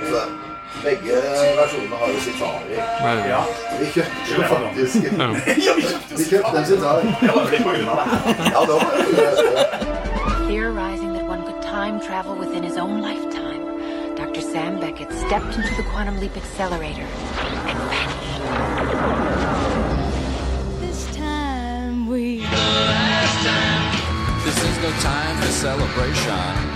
Altså, begge versjonene har jo sitarer. Ja. Vi kjøpte jo er faktisk Ja. ja, vi kjøpte Vi kjøpte en sitar. Det var vel på grunn av det. Ja, det var det. Theorizing that one could time travel within his own lifetime, Dr. Sam Beckett stepped into the quantum leap accelerator and vanished. This time we The last time. This is no time for celebration.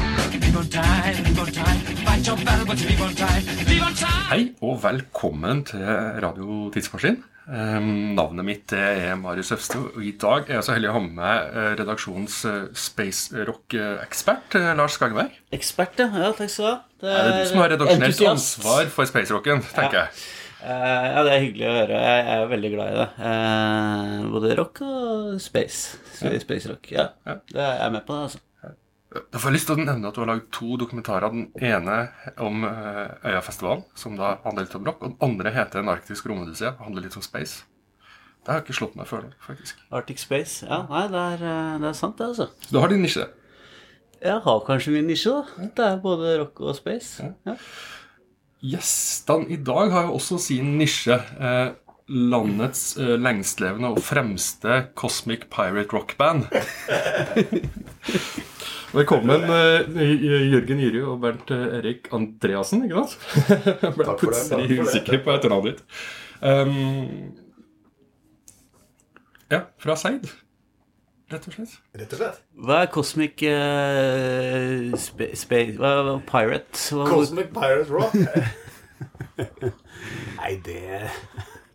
Hei og velkommen til Radio Tidsmaskin. Um, navnet mitt er Marius Øvstø, og i dag er jeg så heldig å ha med meg eh, redaksjonens eh, space rock-ekspert eh, Lars Skageberg. Ekspert, ja. ja. Takk skal du ha. Er det du som har redaksjonelt ansvar for space rocken, tenker jeg. Uh, ja, det er hyggelig å høre. Jeg jeg er veldig glad i det. Uh, både rock og space. Space rock. Ja. Ja. Det er jeg med på det, altså. Da får jeg lyst til å nevne at du har lagd to dokumentarer. Den ene om eh, Øyafestivalen, som da handler litt om rock. Og den andre heter En arktisk romodyssé, og handler litt om space. Det har jeg ikke slått meg før nå, faktisk. Arctic Space. Ja, nei, det er, eh, det er sant, det, altså. Så du har din nisje. Jeg har kanskje min nisje, da. Det er både rock og space. Ja. Gjestene i dag har jo også sin nisje. Eh, landets uh, lengstlevende og fremste Cosmic Pirate Rock Band. Velkommen, uh, Jørgen Jyri og Bernt eh, Erik Andreassen, ikke sant? Jeg ble plutselig usikker på etternavnet ditt. Um, ja, fra Seid, rett og slett. Rett og slett. Hva er Cosmic uh, Space hva, hva, Pirate? Hva, Cosmic Pirate Rock? Nei, det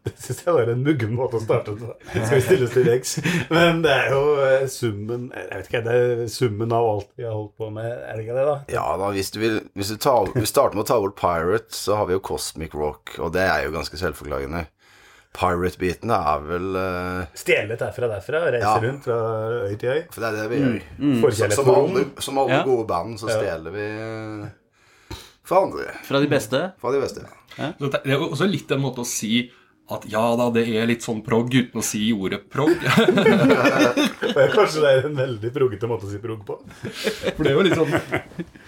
Det syns jeg var en muggen måte å starte på. Skal vi stilles til veggs? Men det er jo eh, summen Jeg vet ikke, det er summen av alt vi har holdt på med, er det ikke det, da? Ja da, hvis du vil Hvis du tar, vi starter med å ta bort Pirate, så har vi jo Cosmic Rock, og det er jo ganske selvforklagende. Pirate-biten er vel uh... Stjele derfra og derfra, reise Ja. rundt fra øy til øy. For det er det vi gjør. Forkjærlighet Som som, alle, som alle Ja. gode band, så stjeler vi eh, for andre. Fra de beste? Fra de beste. ja. det det er også litt en måte å si at ja da, det er litt sånn prog, uten å si ordet prog. Og Kanskje det er en veldig proggete måte å si progg på. For det er jo litt sånn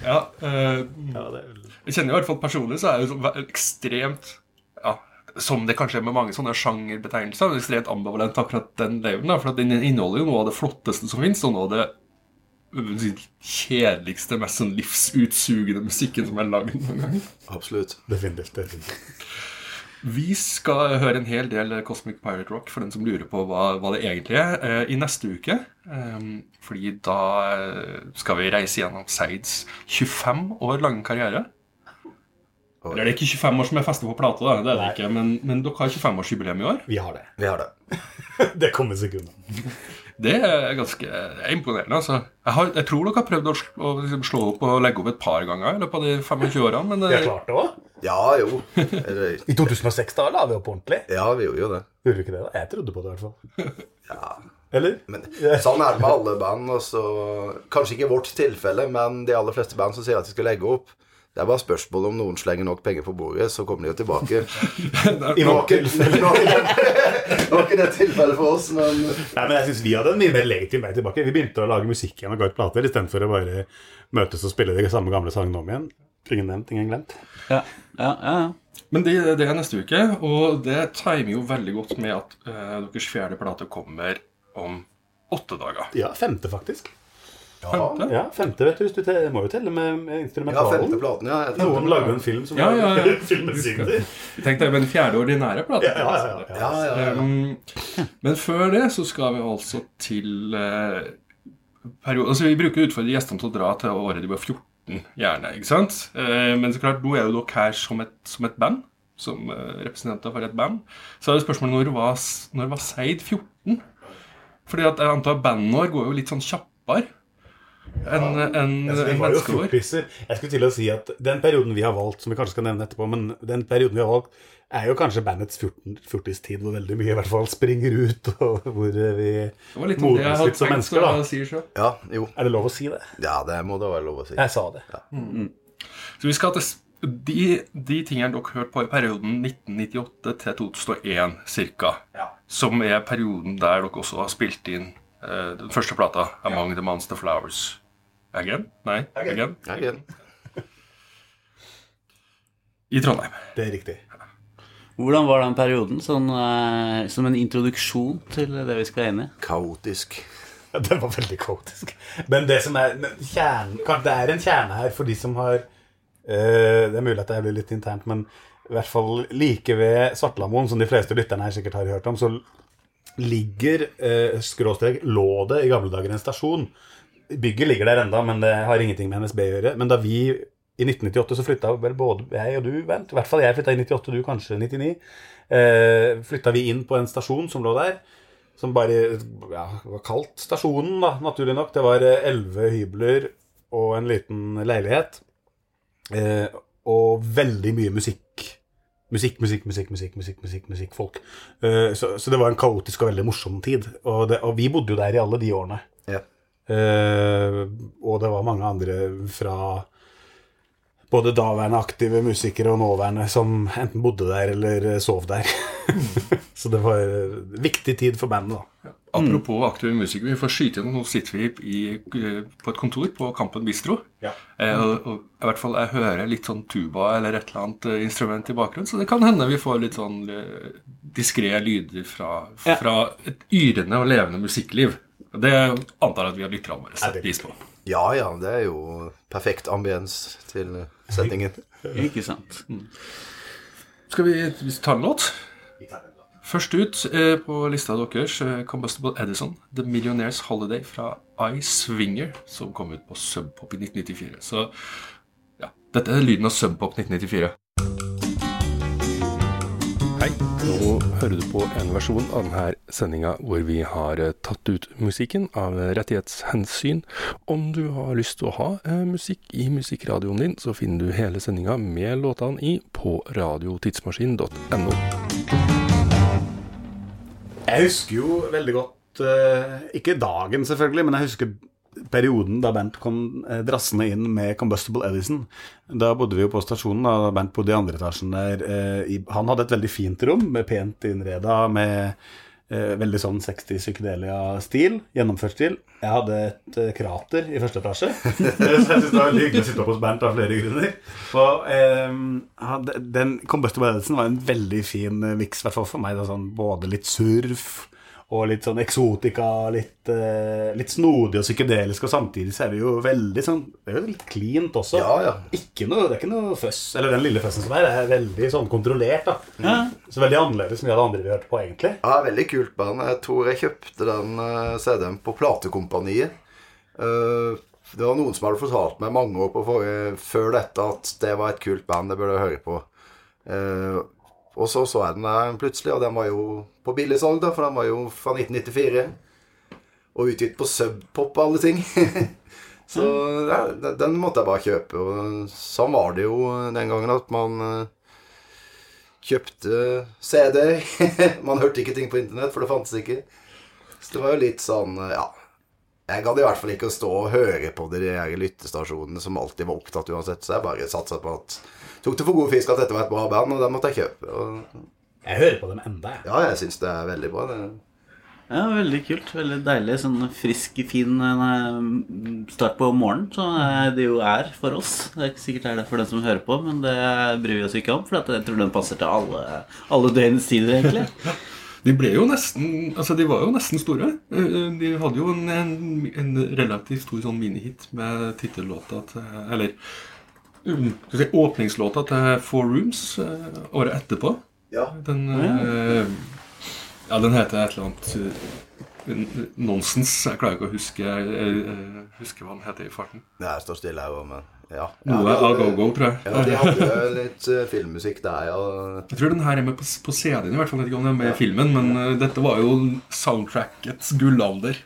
Ja. eh, Ja, det er vel- jeg kjenner i hvert fall personlig så er det jo ekstremt ja, Som det kanskje er med mange sånne sjangerbetegnelser, er det ekstremt ambivalent akkurat den labelen. For den inneholder jo noe av det flotteste som fins, og noe av det kjedeligste, mest sånn livsutsugende musikken som er lagd noen gang. Absolutt. Definitivt. definitivt. Vi skal høre en hel del Cosmic Pirate Rock for den som lurer på hva, hva det egentlig er, eh, i neste uke. Eh, fordi da eh, skal vi reise gjennom Seids 25 år lange karriere. Eller det er ikke 25 år som er festet på plate, da. det er det ikke, men, men dere har 25-årsjubileum i år. Vi har det. Vi har det. Det kommer sekundet. Det er ganske er imponerende. altså. Jeg, har, jeg tror dere har prøvd å, sl- å liksom slå opp og legge opp et par ganger i løpet av de 25 årene, men Vi har klart det òg. Ja jo. Eller, I 2006 da la vi opp ordentlig. ja, vi gjorde jo det. Gjorde vi ikke det? da? Jeg trodde på det, i hvert fall. Ja. Eller? Men sånn er det med alle band. Også. kanskje ikke vårt tilfelle, men de aller fleste band som sier at de skal legge opp. Det er bare spørsmål om noen slenger nok penger på bordet, så kommer de jo tilbake. I noen tilfelle. det- var ikke det tilfellet for oss, men Nei, men jeg synes Vi hadde en mye mer legitim vei tilbake. Vi begynte å lage musikk igjen og ga ut plater istedenfor å bare møtes og spille de samme gamle sangene om igjen. Ingen nevnt, ingen glemt. Ja, ja, ja. ja. men det, det er neste uke, og det timer jo veldig godt med at eh, deres fjerde plate kommer om åtte dager. Ja, femte, faktisk. Femte? Ja, femte, vet du. Hvis du te må jo telle med, instrumentalen. Ja, femte platen, ja. Noen lager jo en film som Ja, ja, ja. filmer. Tenk deg med den fjerde ordinære platen. Ja, ja, ja, ja. Ja, ja, ja. Um, men før det så skal vi altså til uh, periode, altså Vi bruker å utfordre gjestene til å dra til året de var 14, gjerne. ikke sant? Eh, men så klart, nå er jo dere her som et, som et band. Som eh, representanter for et band. Så er det spørsmålet når var, når var Seid 14? Fordi at jeg antar bandene våre går jo litt sånn kjappere enn en, Altså, en menneskeår. Jeg skulle til å si at den perioden vi har valgt, som vi kanskje skal nevne etterpå, men den perioden vi har valgt, er jo kanskje bandets 40-tid, hvor veldig mye i hvert fall springer ut, og hvor vi Det litt modnes litt som mennesker, da. si. Ja, jo. Er det lov å si det? Ja, det må det være lov å si. Jeg sa det. Så vi skal til de, de tingene dere hørte på i perioden 1998 til 2001 cirka, som er perioden der dere også har spilt inn den første plata, 'Among the Monster Flowers'. Again? Nei? Again? Again. I Trondheim. Det er riktig. Hvordan var den perioden, sånn, uh, som en introduksjon til det vi skal inn i? Kaotisk. Ja, det var veldig kaotisk. Men det som er men kjernen, Det er en kjerne her for de som har uh, Det er mulig at det blir litt internt, men i hvert fall like ved Svartlamoen, som de fleste lytterne her sikkert har hørt om, så ligger eh, skråstrek lå det i gamle dager en stasjon. Bygget ligger der enda, men det har ingenting med NSB å gjøre. Men da vi i 1998 så flytta vel både jeg og du, Bent, i hvert fall jeg flytta i 98, du kanskje 99, eh, flytta vi inn på en stasjon som lå der. Som bare ja, var kalt stasjonen, da, naturlig nok. Det var eh, elleve hybler og en liten leilighet. Eh, og veldig mye musikk. Musikk, musikk, musikk, musikk, musikk, musikk, musikk folk. Uh, så, så det var en kaotisk og veldig morsom tid. Og, det, og vi bodde jo der i alle de årene. Ja. Uh, og det var mange andre fra både daværende aktive musikere og nåværende som enten bodde der eller eh, sov der. så det var en viktig tid for bandet, da. Apropos aktive musikere, vi får skyte inn. Nå sitter vi i, eh, på et kontor på Kampen Bistro. Ja. Eh, og, og i hvert fall jeg hører litt sånn tuba eller et eller annet eh, instrument i bakgrunnen, så det kan hende vi får litt sånn eh, diskré lyder fra, Ja. fra et yrende og levende musikkliv. Det antar jeg at vi har lytterne våre setter pris på. Ja ja, det er jo perfekt ambiens til settingen. Ikke sant? Skal vi, vi ta en låt? Først ut eh, på lista deres eh, Combustible Edison, The Millionaire's Holiday fra I Swinger, som kom ut på Sub Pop i 1994. Så ja, dette er lyden av Sub Pop 1994. Hei, nå hører du på en versjon av denne sendinga hvor vi har eh, tatt ut musikken av rettighetshensyn. Om du har lyst til å ha eh, musikk i musikkradioen din, så finner du hele sendinga med låtene i på radiotidsmaskin.no. Jeg husker jo veldig godt eh, Ikke dagen, selvfølgelig, men jeg husker perioden da Bernt kom eh, drassende inn med Combustible Edison. Da bodde vi jo på stasjonen, da Bernt bodde i andre etasjen der. eh, han hadde et veldig fint rom, med pent innreda, med veldig sånn 60 psykedelia-stil. Gjennomført stil. Jeg hadde et eh, krater i første etasje. Så jeg synes det var veldig hyggelig å sitte opp hos Bernt av flere grunner. Og, eh, den Combustible Edison var en veldig fin eh, miks, i hvert fall for meg. Da, sånn, både litt surf og litt sånn eksotika, litt, eh, litt snodig og psykedelisk, og samtidig så er det jo veldig sånn Det er jo litt cleant også. Ja, ja. Ikke noe, det er ikke noe føss. Eller den lille føssen som er, er veldig sånn kontrollert, da. Ja. Så veldig annerledes enn de andre vi hørte på, egentlig. Ja, veldig kult band. Jeg tror jeg kjøpte den uh, CD-en på Platekompaniet. Uh, det var noen som hadde fortalt meg mange år på forrige, før dette at det var et kult band, det burde høre på. Eh, og så så jeg den der plutselig, og den var jo på billigsalg, da, for den var jo fra 1994. Og utgitt på Subpop og alle ting. så ja, den- måtte jeg bare kjøpe. Og sånn var det jo den gangen at man eh, kjøpte CD. Man hørte ikke ting på internett, for det fantes ikke. Så det var jo litt sånn, ja Jeg gadd i hvert fall ikke å stå og høre på de her lyttestasjonene som alltid var opptatt uansett, så jeg bare satsa på at Tok det for god fisk at dette var et bra band, og den måtte jeg kjøpe. Og, Jeg hører på dem enda, jeg. ja, jeg syns det er veldig bra. Det. Ja, veldig kult. Veldig deilig. Sånn frisk, fin eh, start på morgenen, som eh, det jo er for oss. Det er ikke sikkert det er det for den som hører på, men det bryr vi oss ikke om, for jeg tror den passer til alle, alle døgnets tider, egentlig. De ble jo nesten Altså, de var jo nesten store. Eh, De hadde jo en, en, en relativt stor sånn minihit med tittellåta til Eller åpningslåta til Four Rooms eh, året etterpå. Ja. Den eh, Ja, den heter et eller annet eh, Nonsens. Jeg klarer ikke å huske, eh, eh, huske hva den heter i farten. Nei, jeg står stille her òg, men ja. Noe ja, av Go-Go, tror jeg. Ja, de hadde jo litt filmmusikk der, ja. Jeg tror den her er med på, på CD-en, i hvert fall. Jeg vet ikke om den er med i filmen, men dette var jo soundtrackets gullalder.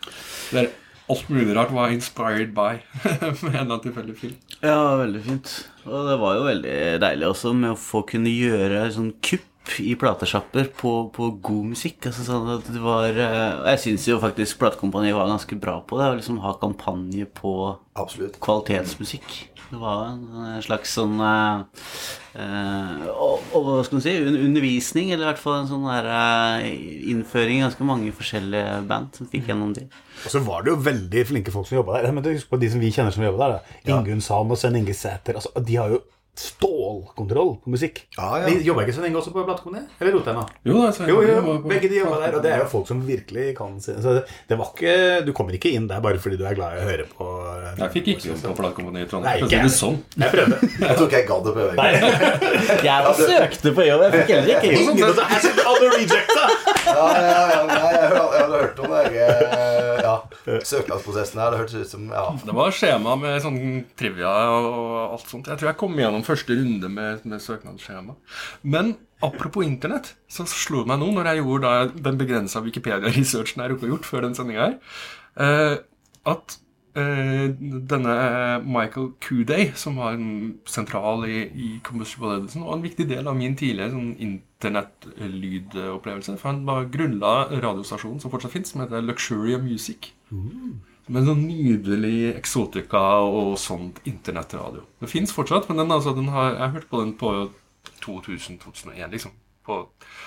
Der alt mulig rart var inspired by med en eller annen tilfeldig film. Ja, veldig fint. Og det var jo veldig deilig også med å få kunne gjøre sånn kupp i platesjapper på, på god musikk. Altså sånn at det var eh, jeg syns jo faktisk platekompaniet var ganske bra på det. Å liksom ha kampanje på Absolutt. kvalitetsmusikk. Det var en slags sånn eh, eh, og, og hva skal man si undervisning, eller i hvert fall en sånn der eh, innføring i ganske mange forskjellige band som fikk gjennom det. Og så var det jo veldig flinke folk som jobba der. Men husk på de som vi kjenner som jobba der. da. Ingunn Sand og Sven Inge Sæter. Altså, de har jo stålkontroll på musikk. Ja, ja. De jobber ikke så lenge også på platekompani? Eller jeg nå? Jo, Jo, jo, jeg begge de jobber der, og det er jo folk som virkelig kan sin det, det var ikke Du kommer ikke inn der bare fordi du er glad i å høre på Jeg fikk ikke jobb på platekompani i Trondheim. Nei, det sånn. Jeg prøvde. Jeg tror ikke jeg gadd å prøve. Jeg søkte på jobb, jeg fikk heller ikke jobb. Jeg så alle rejecta! Ja, ja, ja, jeg, jeg hadde hørt om det. Søknadsprosessen her. Det hørtes ut som ja. Det var skjema med sånn trivia og alt sånt. Jeg tror jeg kom gjennom første runde med, med søknadsskjema. Men apropos internett, så slo det meg nå, når jeg gjorde den begrensa Wikipedia-researchen jeg rukket å gjort før den sendinga her, eh, at eh, denne Michael Kuday, som var en sentral i, i Combustible Edison, var en viktig del av min tidligere sånn internettlydopplevelse. For han var grunnla radiostasjonen som fortsatt fins, som heter Luxuria Music. Med sånn nydelig eksotika og sånt internettradio. Det fins fortsatt, men den, altså, den har, jeg har hørt på den på 2000-2001, liksom. På,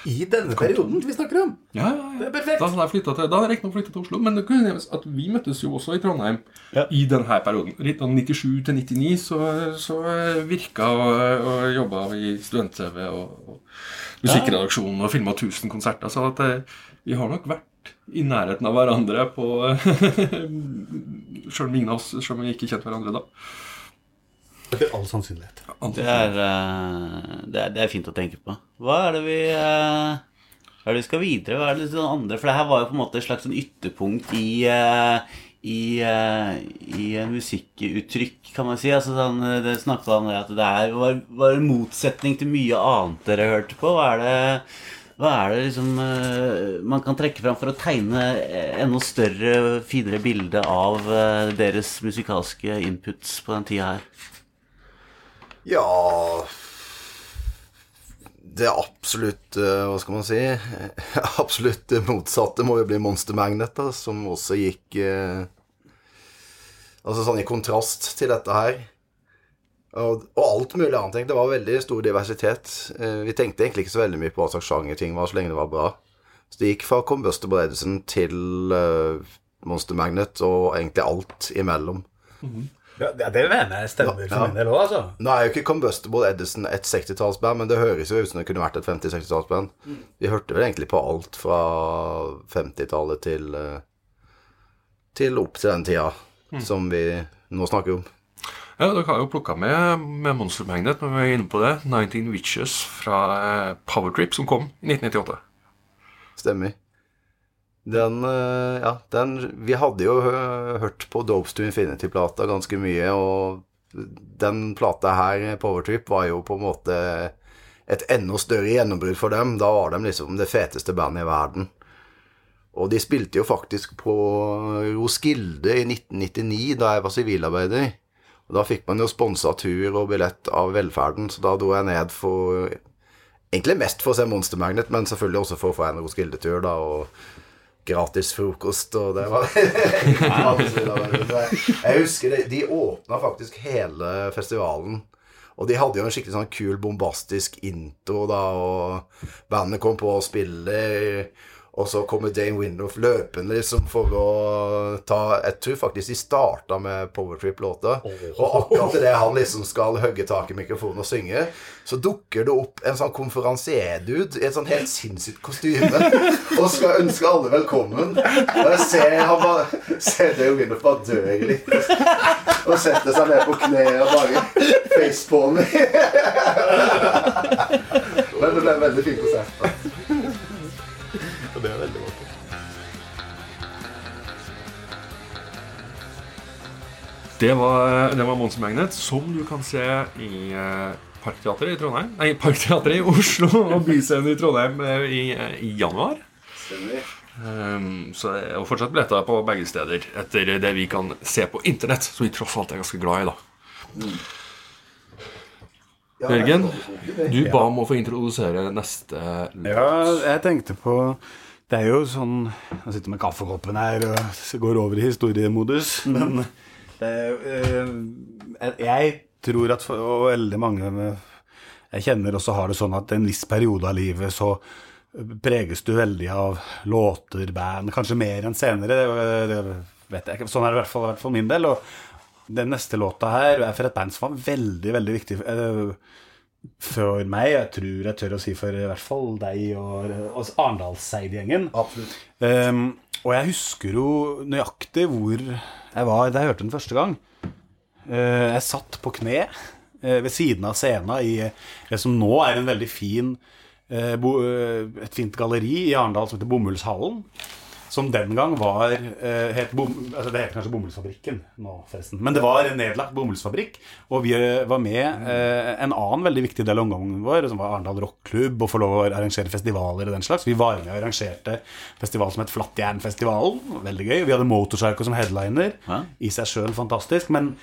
I denne perioden vi snakker om. ja, ja, ja. Det er perfekt. Da hadde jeg flyttet til, da hadde jeg riktignok flytta til Oslo, men det kunne nevnes at vi møttes jo også i Trondheim Ja. i denne perioden. Litt av 97 til 99 så, så virka og, og jobba vi i student-TV og, og musikkredaksjonen og filma 1000 konserter. Så at eh, vi har nok vært i nærheten av hverandre på Sjøl om ingen av oss selv om vi ikke kjente hverandre da. Etter all sannsynlighet. Det er, eh, det, er, det er fint å tenke på. Hva er det vi eh, Hva er det vi skal videre? Hva er det sånn andre? For det her var jo på en måte et slags sånn ytterpunkt i eh, i, i musikkuttrykk, kan man si. Altså, sånn, det snakka om det at det er, var, var en motsetning til mye annet dere hørte på. Hva er det, hva er det liksom eh, man kan trekke fram for å tegne eh, enda større, finere bilde av eh, deres musikalske inputs på den tida her? Ja Det er absolutt Hva skal man si? Absolutt motsatte må jo bli Monster Magnet, da, som også gikk Altså sånn i kontrast til dette her. Og, og alt mulig annet. egentlig. Det var veldig stor diversitet. Eh, vi tenkte egentlig ikke så veldig mye på hva slags sjanger ting var, så lenge det var bra. Så det gikk fra Combustible Edison til eh, Monster Magnet og egentlig alt imellom. Ja, det mener jeg stemmer for Ja. min del òg, altså. Nå er jo ikke Combustible Edison et 60-tallsband, men det høres jo ut som det kunne vært et 50-60-tallsband. Vi hørte vel egentlig på alt fra 50-tallet til eh, Til opp til den tida som vi nå snakker om. Ja, Dere har jo plukka med, med Monster Magnet, men vi er inne på det. 19 Witches fra eh, Powertrip, som kom i 1998. Stemmer. Den eh, Ja, den Vi hadde jo hørt på Dopes to Infinity-plata ganske mye, og den plata her, Powertrip, var jo på en måte et enda større gjennombrudd for dem. Da var de liksom det feteste bandet i verden. Og de spilte jo faktisk på Roskilde i 1999, da jeg var sivilarbeider. Og da fikk man jo sponsa tur og billett av velferden, så da dro jeg ned for Egentlig mest for å se Monster Magnet, men selvfølgelig også for å få en Roskilde-tur, da, og gratis frokost, og det var Jeg husker det, de åpna faktisk hele festivalen. Og de hadde jo en skikkelig sånn kul, bombastisk intro, da, og bandet kom på å spille, og så kommer Dane Windhoff løpende liksom for å ta Jeg tror faktisk de starta med Powertrip-låta. Og akkurat idet han liksom skal hogge tak i mikrofonen og synge, så dukker det opp en sånn konferansierdude i et sånn helt sinnssykt kostyme og skal ønske alle velkommen. Og jeg ser han bare ser Dane Windhoff bare dør litt og setter seg ned på kne og bare facepalmer. Men det ble en veldig fin konsert. Det var, det var Monster Magnet, som du kan se i eh, Parkteatret i Trondheim Nei, Parkteatret i Oslo og Byscenen i Trondheim eh, i, eh, i januar. Um, så det er jo fortsatt billetter på begge steder etter det vi kan se på internett, som vi tross alt er ganske glad i, da. Jørgen, du ba om å få introdusere neste Ja, jeg tenkte på Det er jo sånn Jeg sitter med kaffekoppen her og går over i historiemodus. Men er, eh, jeg tror at for, og veldig mange jeg kjenner også har det sånn at en viss periode av livet så preges du veldig av låter, band, kanskje mer enn senere. Det, vet jeg ikke. Sånn er det i hvert fall, i hvert fall min del. Og Den neste låta her er for et band som var veldig, veldig viktig eh, for meg. Jeg tror jeg tør å si for i hvert fall deg og og Arendalseid-gjengen. Absolutt. Um, og jeg husker jo nøyaktig hvor jeg var da jeg hørte den første gang. Eh, jeg satt på kne eh, ved siden av scenen i det som nå er en veldig fin eh, eh, et fint galleri i Arendal som heter Bomullshallen. Som den gang var eh, het bom, altså Det heter kanskje Bomullsfabrikken nå, forresten. Men det var en nedlagt bomullsfabrikk. Og vi eh, var med eh, en annen veldig viktig del av omgangen vår, som var Arendal Rockklubb, og få lov å arrangere festivaler og den slags. Vi var med og arrangerte festival som het Flattjernfestivalen. Veldig gøy. Vi hadde Motorcycle som headliner. Hæ? I seg sjøl fantastisk. Men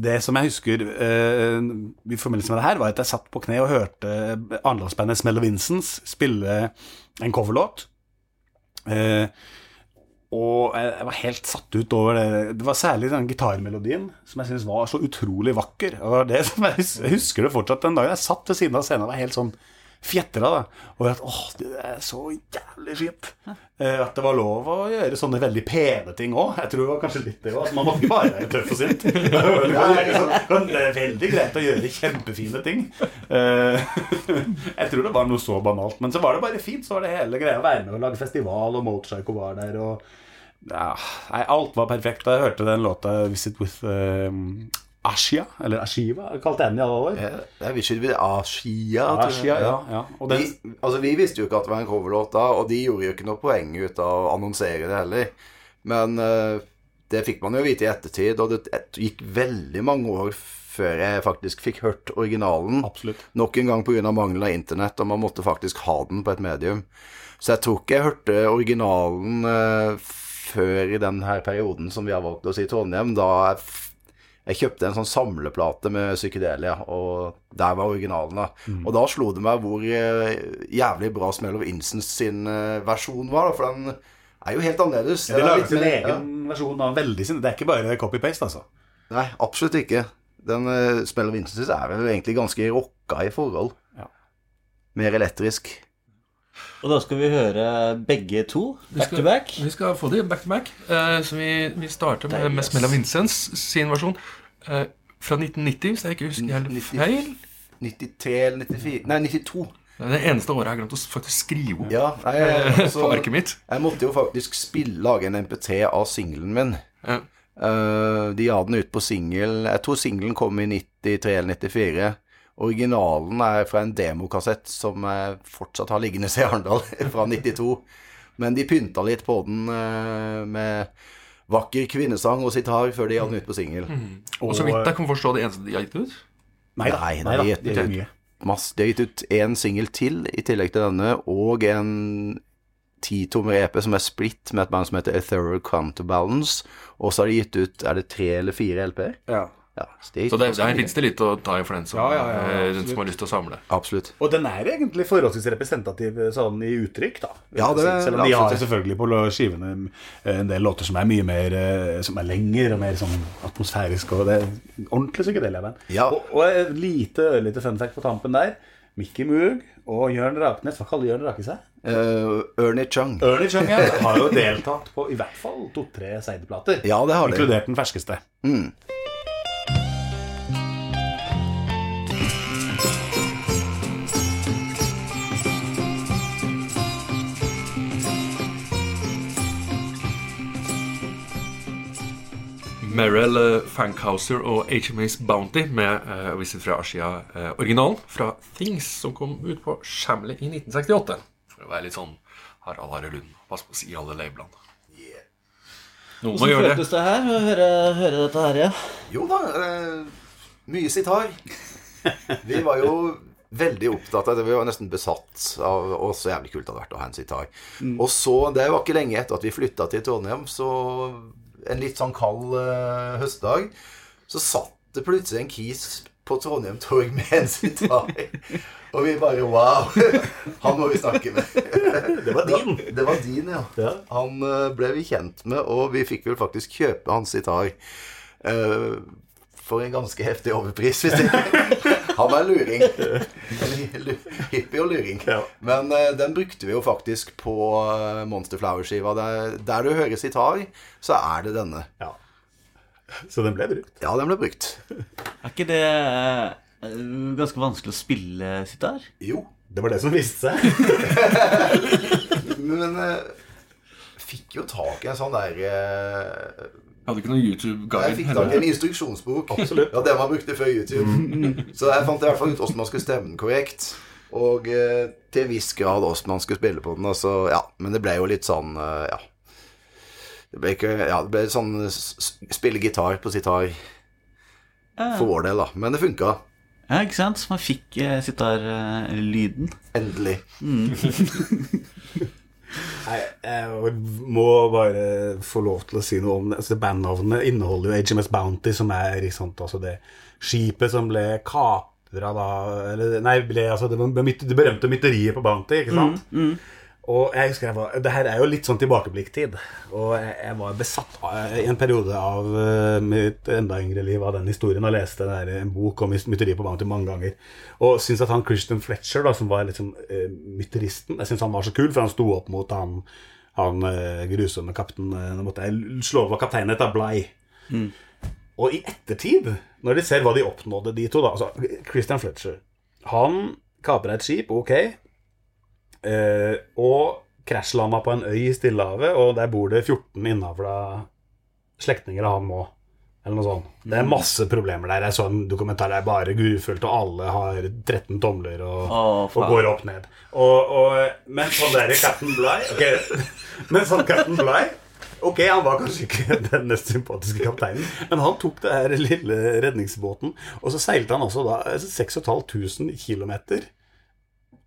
det som jeg husker eh, i forbindelse med det her, var at jeg satt på kne og hørte Arendalsbandet Smell of Vincents spille en coverlåt. Eh, og jeg var helt satt ut over det. Det var særlig den gitarmelodien som jeg syntes var så utrolig vakker. Og det var det som jeg husker det fortsatt den dagen. Jeg satt ved siden av scenen og var helt sånn fjetra. da Og at åh, det er så jævlig fint. Eh, At det var lov å gjøre sånne veldig pene ting òg. Jeg tror det var kanskje litt det òg. Man må ikke bare være tøff og sint. Det er veldig greit å gjøre kjempefine ting. Eh, Jeg tror det var noe så banalt. Men så var det bare fint. Så var det hele greia å være med og lage festival, og Motorcycle var der. Og ja, nei, alt var perfekt. Da jeg hørte den låta 'Visit with um, Ashia', eller Ashiva, kalte jeg den i alle år. Jeg, jeg ikke jeg. Ashia, ja, ja. Den, Vi, altså, vi visste jo ikke at det var en coverlåt da, og de gjorde jo ikke noe poeng ut av å annonsere det heller. Men uh, det fikk man jo vite i ettertid, og det gikk veldig mange år før jeg faktisk fikk hørt originalen. Absolutt. Nok en gang pga. mangelen av internett, og man måtte faktisk ha den på et medium. Så jeg tror ikke jeg hørte originalen uh, før i den her perioden som vi har valgt å si Trondheim. Da jeg, jeg kjøpte en sånn samleplate med psykedelia, og der var originalen. da. Og da slo det meg hvor eh, jævlig bra Smell of Incense sin eh, versjon var, for den er jo helt annerledes. de Den er laget litt sin egen ja. versjon av veldig sin. Det er ikke bare copy-paste, altså. Nei, absolutt ikke. Den uh, Smell of Incense er vel egentlig ganske rocka i forhold. Ja. Mer elektrisk. Og da skal vi høre begge to back to back. Vi skal få de back to back. Uh, så vi, vi starter med, med Mest of Vincents sin versjon. uh, fra 1990, hvis jeg ikke husker helt feil. 93 eller 94 Nei, 92. Det er det eneste året jeg har glemt å faktisk skrive opp Ja, nei, eh, altså, på arket mitt. Jeg måtte jo faktisk spille, lage en MP3 av singelen min. Ja. Uh, de hadde den ut på singel Jeg tror singelen kom i 93 eller 94. Originalen er fra en demokassett som jeg fortsatt har liggende i Arendal, fra 92. Men de pynta litt på den eh, med vakker kvinnesang og sitar før de hadde den ut på singel. Og så vidt jeg kan forstå det eneste de har gitt ut. Nei. Nei, Nei da. nei, Det er mye. Masse, de har gitt ut én singel til i tillegg til denne, og en titommer EP som er splitt med et band som heter A Thorough Counterbalance. Og så har de gitt ut Er det tre eller fire LP-er? Ja. Ja, så der mye. fins det litt å ta i for den som, Ja, ja, ja, eh, den som har lyst til å samle. Absolutt. Og den er egentlig forholdsvis representativ sånn i uttrykk, da. Ja, det Selv om de har selvfølgelig på skivene eh, en del låter som er mye mer eh, Som er lengre og mer sånn atmosfærisk, og det er ordentlig psykedelia-band. Ja. Og, og et lite ørlite fun fact på tampen der. Mickey Moog og Jørn Raknes, hva kaller Jørn Rake seg? Uh, Ernie Chung. Ernie Chung ja, har jo deltatt på i hvert fall to-tre sideplater. Ja, det har de. Inkludert den ferskeste. Merrill uh, Fankhauser og HMAs Bounty med uh, Visit fra Asia-originalen fra Things, som kom ut på Shamley i 1968. For å være litt sånn Harald Are Lund. Pass på å si alle labelene. Noen må Hvordan gjøre det. føltes det her å høre, høre dette her, ja? Jo da, eh, mye sitar. Vi var jo veldig opptatt av det. Vi var nesten besatt av Og så jævlig kult det hadde vært å ha en sitar. Og så, det var ikke lenge etter at vi flytta til Trondheim, så en litt sånn kald eh, høstdag, så satt det plutselig en kis på Trondheim Torg med en sitar. Og vi bare wow! Han må vi snakke med. Det var din. Det var din, ja. Ja. Han eh, ble vi kjent med, og vi fikk vel faktisk kjøpe hans sitar. Uh, for en ganske heftig overpris, hvis ikke. Han er luring. Hippie og luring. Ja. Men uh, den brukte vi jo faktisk på uh, Monster Flower-skiva. Der, der du hører sitar, så er det denne. Ja. Så den ble brukt. Ja, den ble brukt. Er ikke det eh, ganske vanskelig å spille sitar? Jo. Det var det som viste seg. Men uh, fikk jo tak i en sånn der eh, Hadde ikke noen YouTube-guide. Jeg fikk tak i en instruksjonsbok. Absolutt. Ja, Det man brukte før YouTube. Så jeg fant i hvert fall ut hvordan man skulle stemme den korrekt. Og eh, til en viss grad hvordan man skulle spille på den. Altså, ja, men det ble jo litt sånn eh, Ja. Det ble ikke Ja, det ble sånn s- spille gitar på sitar for vår del, da. Men det funka. Ja, ikke sant? Man fikk eh, sitarlyden. Endelig. Endelig. Nei, jeg må bare få lov til å si noe om det. Altså, bandnavnet inneholder jo HMS Bounty, som er ikke sant, altså det skipet som ble kapra da eller, Nei, ble, altså det, det berømte mytteriet på Bounty, ikke sant? Og jeg husker jeg var Det her er jo litt sånn tilbakeblikktid. Og jeg, jeg var besatt av, i en periode av uh, mitt enda yngre liv av den historien og leste der, en bok om mytteriet på Bounty mange ganger. Og syns at han Christian Fletcher, da, som var liksom uh, mytteristen, jeg synes han var så kul, for han sto opp mot han, han uh, grusomme kaptein uh, Nå måtte jeg slå over kapteinen etter Blei. Og i ettertid, når de ser hva de oppnådde, de to da altså Christian Fletcher Han kapra et skip, ok. Eh, og krasjlanda på en øy i Stillehavet, og der bor det 14 innavla slektninger av han òg. Eller noe sånt. Det er masse problemer der. Jeg så en dokumentar der bare grufullt, og alle har 13 tomler og, oh, og går opp ned. Og, og, men sånn der Captain Bligh ok, Men sånn Captain Bligh Ok, han var kanskje ikke den mest sympatiske kapteinen, men han tok det her lille redningsbåten, og så seilte han altså da 6500 km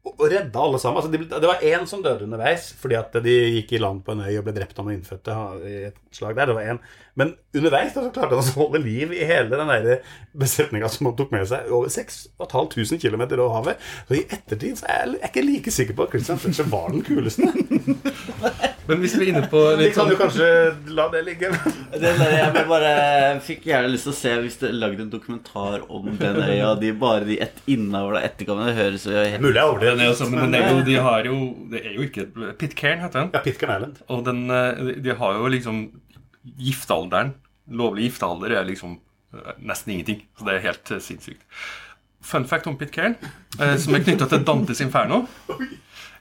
og redda alle sammen. Altså, det, det var én som døde underveis fordi at de gikk i land på en øy og ble drept av noen innfødte i et slag der. Det var en. Men underveis så klarte han å holde liv i hele den besetninga som han tok med seg. Over 6500 km over havet. Så i ettertid så er jeg ikke like sikker på at Christian Fletcher var den kuleste. Men hvis vi er inne på Vi kan sånn jo kanskje la det ligge. Det der, jeg bare, fikk gjerne lyst til å se hvis det lagde en dokumentar om den øya. De bare de ett innavla Etterkommende Det høres jo helt Mulig jeg overdriver den Også, men det er jo, de har jo Det er jo ikke Pitcairn heter den. Ja, Pitcairn Island. Og den, eh, de- de har jo liksom Giftealderen Lovlig giftealder er liksom eh, nesten ingenting. Så det er helt eh, sinnssykt. Fun fact om Pitcairn, eh, som er knytta til Dantes Inferno,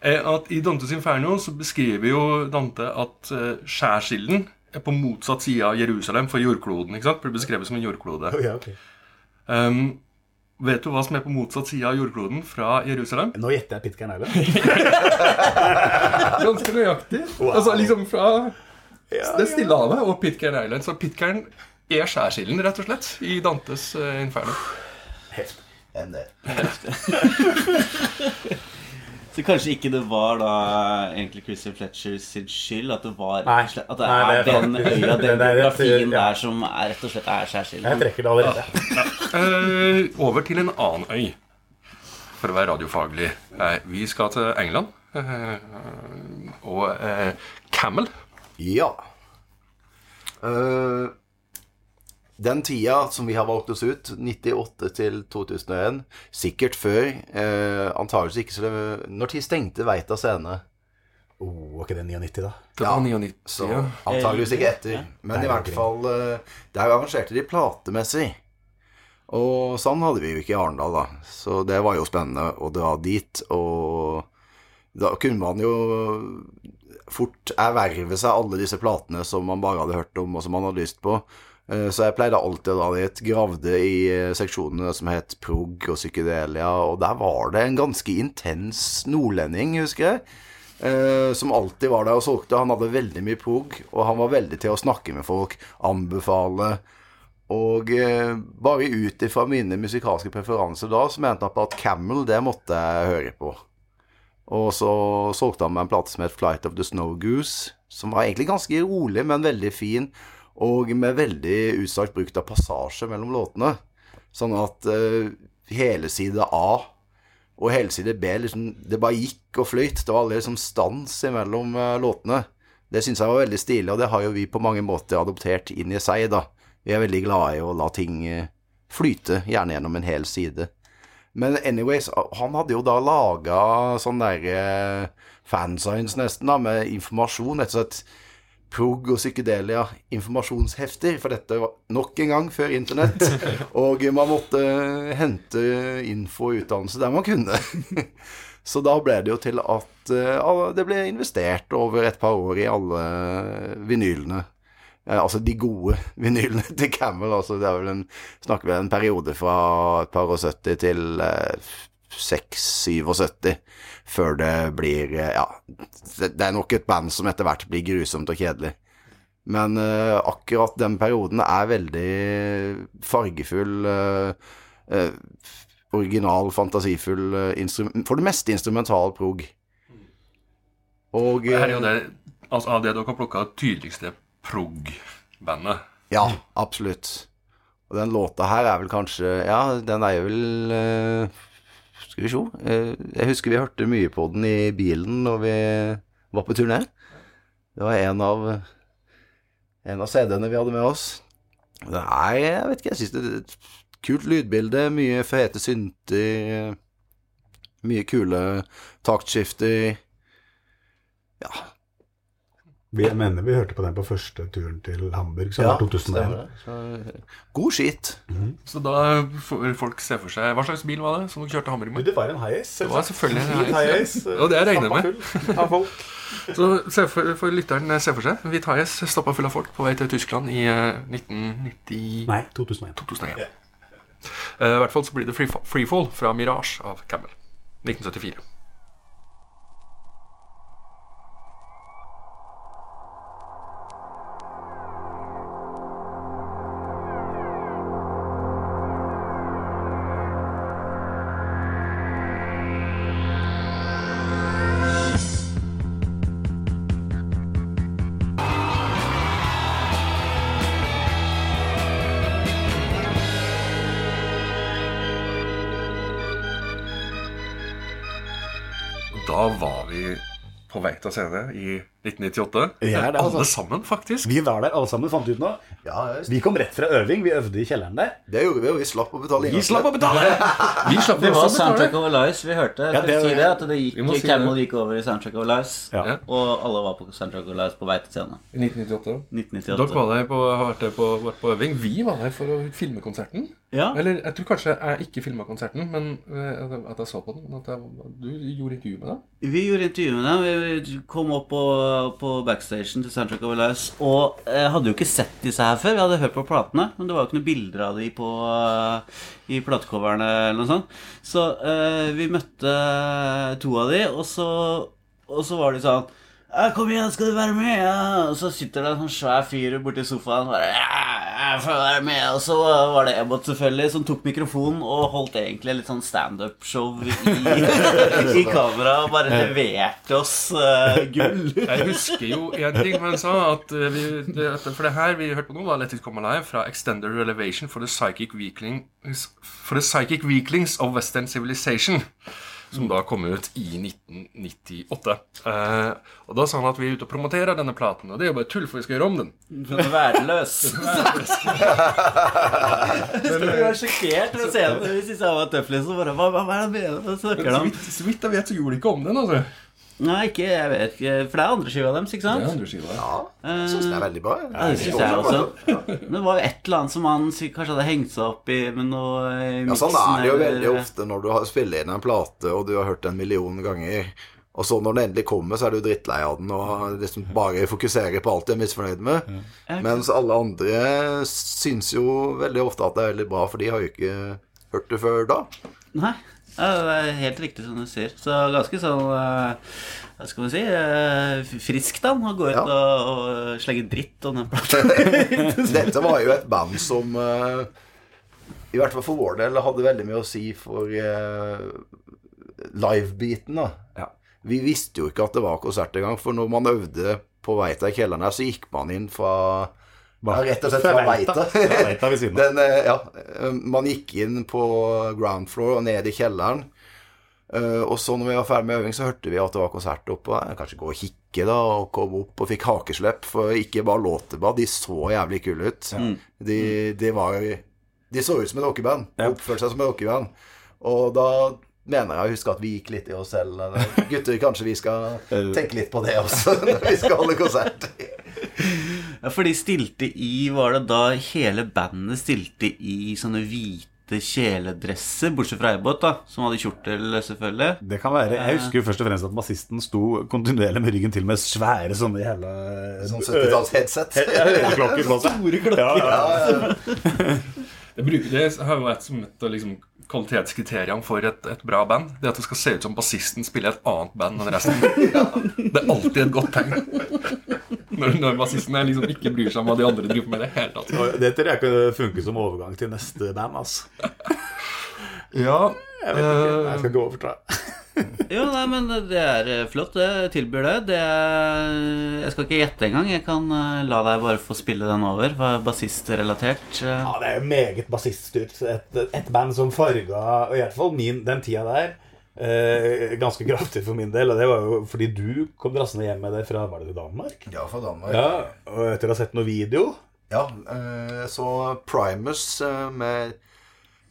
er at i Dantes Inferno så beskriver jo Dante at eh, skjærsilden er på motsatt side av Jerusalem for jordkloden. ikke sant? Blir beskrevet som en jordklode. Oh, ja, okay. Um, vet du hva som er på motsatt side av jordkloden fra Jerusalem? Nå gjetter jeg Pitcairn Island. Ganske nøyaktig. Altså liksom fra det Stillehavet og Pitcairn Island. Så Pitcairn er skjærsilden, rett og slett, i Dantes uh, Inferno. Enn det. Så kanskje ikke det var da egentlig Christian Fletcher sin skyld at det var Nei. At det Nei, er, det er den faktisk- øya, den geografien ja. der som er, rett og slett er særskilt. Jeg trekker det allerede. Eh, over til en annen øy, for å være radiofaglig. Uh, vi skal til England. Uh, og eh, Camel. Ja. Eh, den tida som vi har valgt oss ut, 98 til 2001, sikkert før eh, Antakeligvis ikke så Når tid stengte Veita scene? Oh, var ikke det 99, da? Det Ja, var 99. Så ja. antageligvis ikke etter. Men i hvert fall eh, Der arrangerte de platemessig. Og sånn hadde vi jo ikke i Arendal, da. Så det var jo spennende å dra dit. Og da kunne man jo fort erverve seg alle disse platene som man bare hadde hørt om, og som man hadde lyst på. Eh, Så jeg pleide alltid å dra dit. Gravde i eh, seksjonene som het prog og psykedelia, og der var det en ganske intens nordlending, husker jeg. eh, Som alltid var der og solgte. Han hadde veldig mye prog, og han var veldig til å snakke med folk, anbefale. Og bare ut ifra mine musikalske preferanser da, så mente han på at Camel, det måtte jeg høre på. Og så solgte han meg en plate som het Flight of the Snow Goose, som var egentlig ganske rolig, men veldig fin, og med veldig utstrakt bruk av passasje mellom låtene. Sånn at uh, hele side A og hele side B liksom, Det bare gikk og fløyt. Det var aldri liksom stans mellom uh, låtene. Det syns jeg var veldig stilig, og det har jo vi på mange måter adoptert inn i seg, da. Vi er veldig glade i å la ting eh, flyte, gjerne gjennom en hel side. Men anyways, han hadde jo da laga sånn der eh, fansigns nesten, da, med informasjon. Rett og slett prog og psykedelia informasjonshefter, for dette var nok en gang før internett, og man måtte hente info og utdannelse der man kunne. Så da ble det jo til at eh, det ble investert over et par år i alle vinylene. Eh, altså de gode vinylene til Camel. Altså det er vel en, snakker vi en periode fra et par og 70 til eh, 6-77, før det blir eh, Ja, det, det er nok et band som etter hvert blir grusomt og kjedelig. Men uh, akkurat den perioden er veldig fargefull, uh, uh, original, fantasifull, for det meste instrumental prog. Og her er jo det, altså, av det dere har plukka, tydeligste prog-bandet. Ja, absolutt. Og den låta her er vel kanskje Ja, den er jo vel Skal eh, jeg husker vi hørte mye på den i bilen når vi var på turné. Det var en av En av CD-ene vi hadde med oss. Er, jeg vet ikke, jeg syns det er et kult lydbilde. Mye fete synter. Mye kule taktskifter. Ja. Vi jeg mener vi hørte på den på første turen til Hamburg, som var 2001. det. Så, god skitt. Så da får folk se for seg Hva slags bil var det som dere kjørte Hamburg med? det var en Hiace. Det var selvfølgelig en Hiace, Hiace. ja. Og det regner jeg med. Av folk. Så se for, for lytteren se for seg Hvit stappa full av folk på vei til Tyskland i eh, 1990 Nei, 2001. 2001. Eh, I hvert fall så blir det Freefall, Freefall fra Mirage av Camel. 1974. til scene i 1998. Vi er det, altså. Alle sammen, faktisk. Vi var der alle sammen, fant ut noe. Ja, Vi kom rett fra øving. Vi øvde i kjelleren der. det gjorde vi, og vi slapp å betale Vi slapp å betale! Vi slapp Det var. Soundtrack of Lives vi hørte. Ja, det- det, at det gikk, si Camel det. gikk over i Soundtrack of Lives, Ja. og alle var på Soundtrack of Lives på vei til scenen. I 1998. 1998. Dere var der på, har vært på, vært på øving. Vi var der for å filme konserten. Ja. Eller jeg tror kanskje jeg ikke filma konserten, men eh, at jeg så på den. At jeg, du gjorde intervju med dem. Vi gjorde intervju med dem. Vi kom opp på, på backstagen til Soundtrack of Lives. Og jeg hadde jo ikke sett disse her før. Vi hadde hørt på platene, men det var jo ikke noen bilder av de på, uh, i platecoverne eller noe sånt. Så eh, vi møtte to av de, og så, og så var de sånn 'Kom igjen, skal du være med?' Ja. Og så sitter det en sånn svær fyr borti sofaen bare ja, jeg får være med. Og så var det Ebbot selvfølgelig som tok mikrofonen og holdt egentlig litt sånn standup-show i, i kamera og bare leverte oss uh, gull. Jeg husker jo en ting han sa, at eh, vi, det, for det her vi hørte på nå, var Let It Come Alive fra Extended Relevation for the Psychic Weaklings, for the Psychic Weaklings of Western Civilization. Som da kom ut i 1998. Eh, og da sa han at vi er ute og promoterer denne platen, og det er jo bare tull, for vi skal gjøre om den. Den er verdløs. Skulle være sjokkert over å se den hvis jeg sa var tøff, liksom. Hva, hva, er det han vidt, så vidt jeg vet, så gjorde de ikke om den, altså. Nei, ikke, jeg vet ikke. For det er andre skiva deres, ikke sant? Det er andre skiva. Ja, jeg syns det er veldig bra. Ja, det syns jeg også. Men det var jo et eller annet som han kanskje hadde hengt seg opp i med noe i Ja, sånn er det jo eller- veldig ofte når du har spiller inn en plate, og du har hørt den en million ganger. Og så når den endelig kommer, så er du drittlei av den og liksom bare fokuserer på alt du er misfornøyd med. Mens alle andre syns jo veldig ofte at det er veldig bra, for de har jo ikke hørt det før da. Nei, ja, det er helt riktig som du sier. Så ganske sånn eh, Hva skal vi si frisk Friskt da å gå ut Ja. og, og slenge dritt om den plata. Dette var jo et band som eh, i hvert fall for vår del hadde veldig mye å si for uh, livebiten. da. Vi visste jo ikke at det var konsert engang, for når man øvde på vei til Kjellernes, så gikk man inn fra ja, rett og slett fra Veita. Fra Veita ved siden av. Den, eh, ja, eh, man gikk inn på ground floor og ned i kjelleren. Eh, og så når vi var ferdig med øving, så hørte vi at det var konsert oppe. Jeg kanskje gå og kikke da, og kom opp og fikk hakeslepp. For ikke bare låtebad, de så jævlig kule ut. De, de var De så ut som et rockeband. Oppførte seg som et rockeband. Og da mener jeg å huske at vi gikk litt i oss selv. Gutter, kanskje vi skal tenke litt på det også når vi skal holde konsert. Ja, for de stilte i Var det da hele bandet stilte i sånne hvite kjeledresser, bortsett fra Eibot, da, som hadde kjortel, selvfølgelig. Det kan være. Jeg husker jo først og fremst at bassisten sto kontinuerlig med ryggen til med svære sånne jævla Sånn 70-talls-headset. Ja, øreklokker på seg. Store klokker. Ja, ja. Jeg bruker det har jo vært som et av liksom, kvalitetskriteriene for et, et bra band. Det at det skal se ut som bassisten spiller et annet band enn resten. Det er alltid et godt tegn. Når, når bassisten er liksom ikke bryr seg om hva de andre driver med. i det hele tatt. Det tror jeg kan funke som overgang til neste band. altså Ja, Jeg vet ikke, jeg skal ikke overta. Jo, nei, men det er eh, flott. Det jeg tilbyr det. det er, jeg skal ikke gjette engang. Jeg kan eh, la deg bare få spille den over. Er bassistrelatert? Eh, Ja, det er jo meget bassiststyrt. Et, et band som farga i hvert fall min, den tida der eh, ganske kraftig for min del. Og det var jo fordi du kom drassende hjem med det fra Var det Danmark? Ja, fra Danmark. Ja, Og etter å ha sett noe video Ja, eh, så Primus eh, med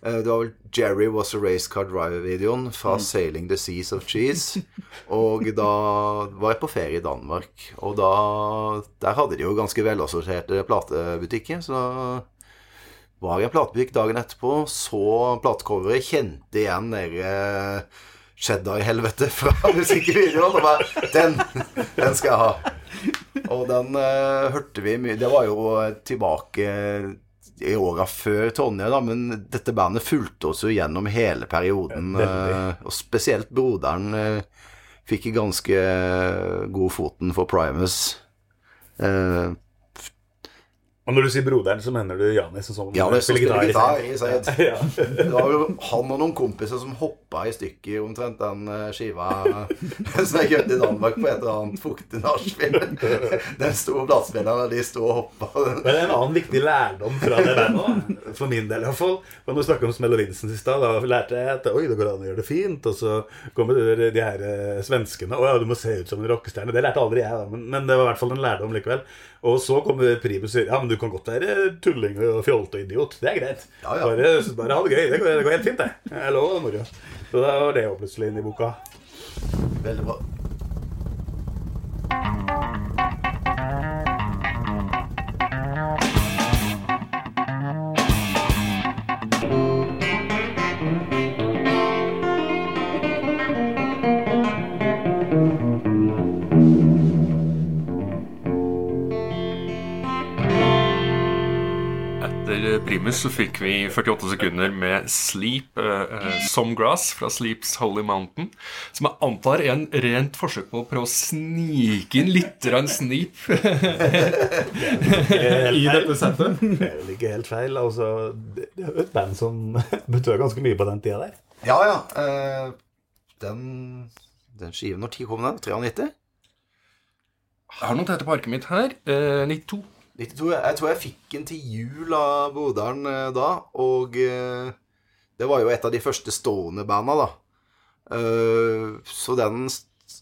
eh, Det var vel Jerry Was a Race Car Driver-videoen fra Sailing the Seas of Cheese. Og da var jeg på ferie i Danmark. Og da Der hadde de jo ganske velassorterte platebutikker. Så var jeg i platebutikk dagen etterpå, så platecoveret, kjente igjen dere Cheddar-helvete fra musikkvideoen. Og bare Den! Den skal jeg ha. Og den uh, hørte vi mye Det var jo tilbake i åra før Tonje, da, men dette bandet fulgte oss jo gjennom hele perioden. Eh, og spesielt broderen uh, fikk ganske god foten for Primus. Eh, Og når du sier broderen, så mener du Janis som ja, det som spiller gitar i Seid. Ja. Det var jo han og noen kompiser som hoppa i stykker omtrent den eh, skiva som jeg kjøpte i Danmark på et eller annet fuktig nachspiel. Den store bladspilleren, og de sto og hoppa. Men det er en annen viktig lærdom fra det bandet, for min del iallfall. Når du snakker om Smell og Vincent i stad, da lærte jeg at oi, det går an å gjøre det fint. Og så kommer de, her eh, svenskene Å ja, du må se ut som en rockestjerne. Det lærte aldri jeg, da, men, men det var i hvert fall en lærdom likevel. Og så kommer Primus og sier ja, men du kan godt være tulling og fjolte og idiot. Det er greit. Ja, ja. Bare, bare ha det gøy. Det går, det går helt fint, det. Jeg lover det moro. Så da var det jo plutselig inn i boka. Veldig bra. Primus så fikk vi 48 sekunder med Sleep uh, Some Grass fra Sleeps Holy Mountain. Som jeg antar er en rent forsøk på å prøve å snike inn litt snip i dette settet. Det er vel ikke helt feil. Altså, det det er jo et band som betød ganske mye på den tida der. Ja, ja. Uh, den, den skiven Når tid kom den? 93? Jeg har notert på arket mitt her. Uh, 92. 92. Jeg tror jeg fikk den til jul av broderen eh, da, og eh, det var jo et av de første stående banda, da. Eh, så den,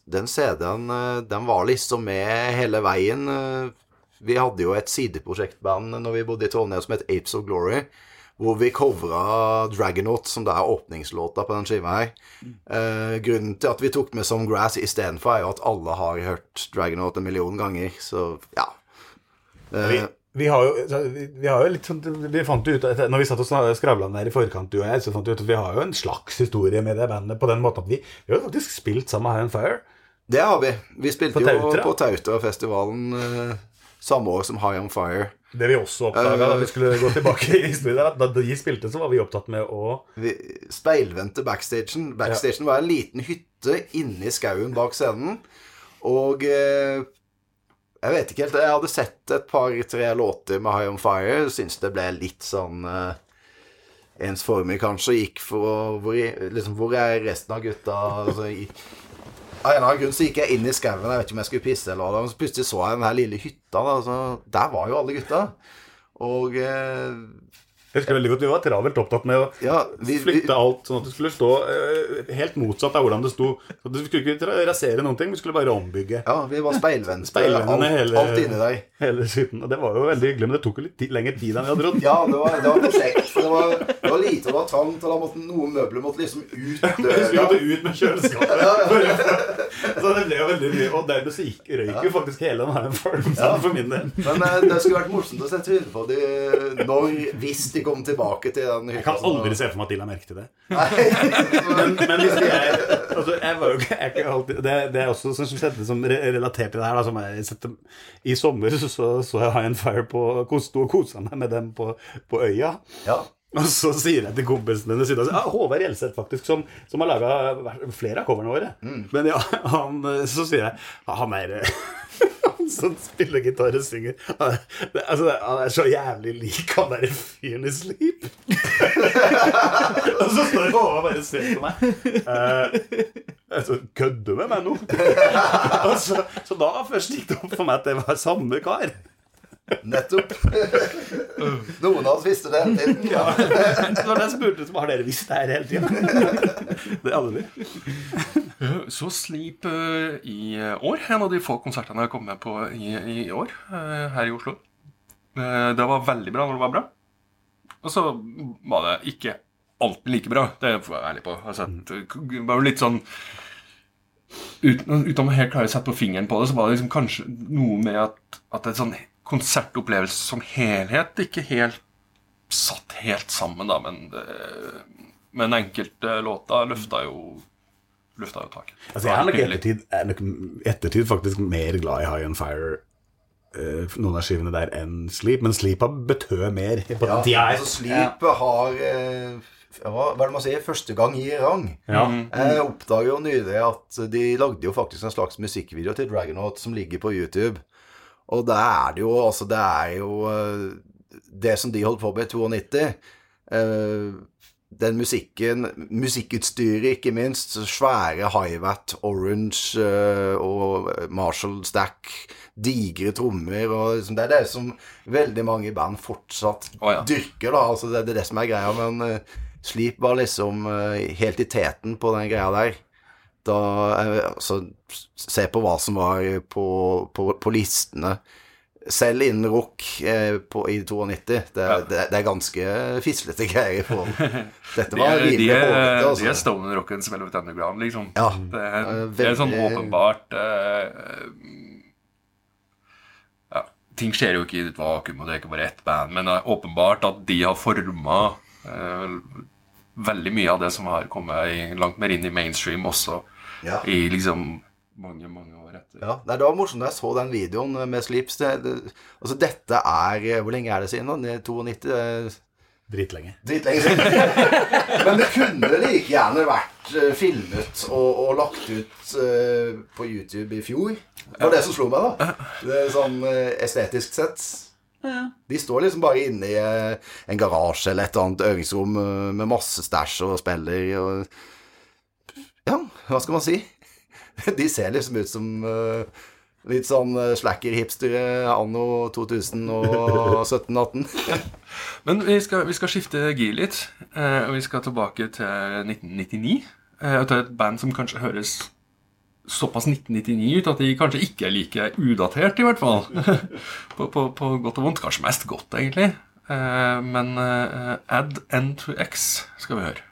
den CD-en, den var liksom med hele veien. Vi hadde jo et sideprosjektband når vi bodde i Trondheim som het Apes of Glory, hvor vi covra Dragonaut, som det er åpningslåta på den skiva her. Grunnen til at vi tok med Some Grass istedenfor, er jo at alle har hørt Dragonaut en million ganger, så ja. Eh, Vi, vi, har jo, vi, vi har jo litt sånn Vi fant jo ut Når vi satt og skravla der i forkant, du og jeg, så fant vi ut at vi har jo en slags historie med det bandet på den måten at vi, vi har jo faktisk spilt sammen High on Fire. Det har vi. Vi spilte På jo på Tautra-festivalen eh, samme år som High On Fire. Det vi også oppdaga da vi skulle gå tilbake i historien, at da de spilte, så var vi opptatt med å Vi speilvendte backstagen. Backstagen var en liten hytte inni skauen bak scenen. Og eh, jeg vet ikke helt Jeg hadde sett et par-tre låter med High On Fire. Syns det ble litt sånn uh, ensformig, kanskje. Gikk for å Hvor, liksom, hvor er resten av gutta? Altså, i, av en eller annen grunn så gikk jeg inn i skauen. Jeg vet ikke om jeg skulle pisse eller hva. Men så plutselig så jeg den her lille hytta. Da, så der var jo alle gutta. Og eh, Jeg husker veldig godt Vi var travelt opptatt med å ja, vi, vi, flytte alt sånn at det skulle stå uh, helt motsatt av hvordan det sto. Så Du skulle ikke rasere noen ting, vi skulle bare ombygge Ja, vi var speilvendte. Alt, hele- alt inni deg. hele skitten. Og det var jo veldig hyggelig, men det tok jo litt tid, lengre tid enn vi hadde trodd. Ja, det var, det var prosjekt. Det var, det var lite, det var trangt, og da måtte noen møbler måtte liksom ut Vi skulle døra. måtte ut med kjøleskapet. Så Så det ble jo veldig mye Og dermed så gikk, røyk jo faktisk hele den her følelsen for min del. Men eh, det skulle vært morsomt å sette trynet på det når, hvis de kom tilbake til den Jeg kan aldri se for meg at de la merke til det. Men, men hvis jeg, altså, jeg var jo ikke, jeg ikke alltid, det, det er også som skjedde som relatert til det her. Da, som jeg sette, I sommer så, så, jeg High and Fire på Sto og kosa meg med dem på, på øya. Ja. Og så sier jeg til kompisen hennes ja, Håvard Gjelseth, faktisk, som, som har laga flere av coverne våre. Men ja, han, så sier jeg Han er som spiller gitar og synger han er, altså, han er så jævlig lik han derre fyren i Sleep. og så står bare og ser på meg. Uh, altså, Kødder du med meg nå? så, så da først gikk det opp for meg at det var samme kar. Nettopp. Noen av oss visste det hele tiden. Ja. Det var det jeg spurte om. har dere visst det her hele tiden? Det hadde vi. Så Sleep eh, i år. En av de få konsertene jeg har kommet med på i, i år eh, her i Oslo. Eh, det var veldig bra når det var bra. Og så var det ikke alltid like bra. Det får jeg være ærlig på. Altså, det var jo litt sånn Uten, uten å helt klare å sette på fingeren på det, så var det liksom kanskje noe med at, at er sånn konsertopplevelse som helhet ikke helt satt helt sammen, da. Men, det, men enkelte låter løfta jo lufta jo taket. Altså, jeg er nok i ettertid, er nok ettertid faktisk mer glad i High on Fire, eh, noen av skivene der, enn Sleep. Men Sleep har betød mer på den Ja, tida altså Sleep har eh, hva hva er det man sier? Første gang i rang. Ja. Jeg oppdager jo nylig at de lagde jo faktisk en slags musikkvideo til Dragonaut som ligger på YouTube. Og det er det jo Altså, det er jo eh, det som de holdt på med i 92. eh, den musikken, musikkutstyret ikke minst, svære Hivat, Orange eh, og Marshall Stack, digre trommer og liksom, Det er det som veldig mange band fortsatt oh, ja. dyrker, da. Altså, det, er det som er greia. Men Sleep var liksom helt i teten på den greia der. Da eh, Altså, se på hva som var på, på, på listene. Selv innen rock eh, på, i 92. Det, det, det er ganske fislete greier. På. Dette var de rimelig hårete. de er er stoner rockens Velvet Underground, liksom. Ja, Det er, veldig... det er sånn åpenbart eh, ja, Ting skjer jo ikke i et vakuum, og det er ikke bare ett band, men det er åpenbart at de har forma eh, veldig mye av det som har kommet i, langt mer inn i mainstream også, Ja. i liksom mange, mange år etter. Ja, Det var morsomt da jeg så den videoen med Sleeps. Det, det, altså, dette er Hvor lenge er det siden? nå? Er 92? Er Dritlenge. Dritlenge siden. Men det kunne like gjerne vært eh, filmet og, og lagt ut uh, på YouTube i fjor. Det var det som slo meg, da. Det er sånn uh, estetisk sett. De står liksom bare inne i eh, en garasje eller et eller annet øvingsrom eh, med masse stæsj og spiller og Ja, hva skal man si? De ser liksom ut som eh, litt sånn slacker-hipstere anno 2017-18. Men vi skal, vi skal skifte gir litt, og vi skal tilbake til 1999. eh, og til et band som kanskje høres såpass 1999 ut at de kanskje ikke er like udatert, i hvert fall. på, på, på godt og vondt. Kanskje mest godt, egentlig. Eh, men eh, Add N to X skal vi høre.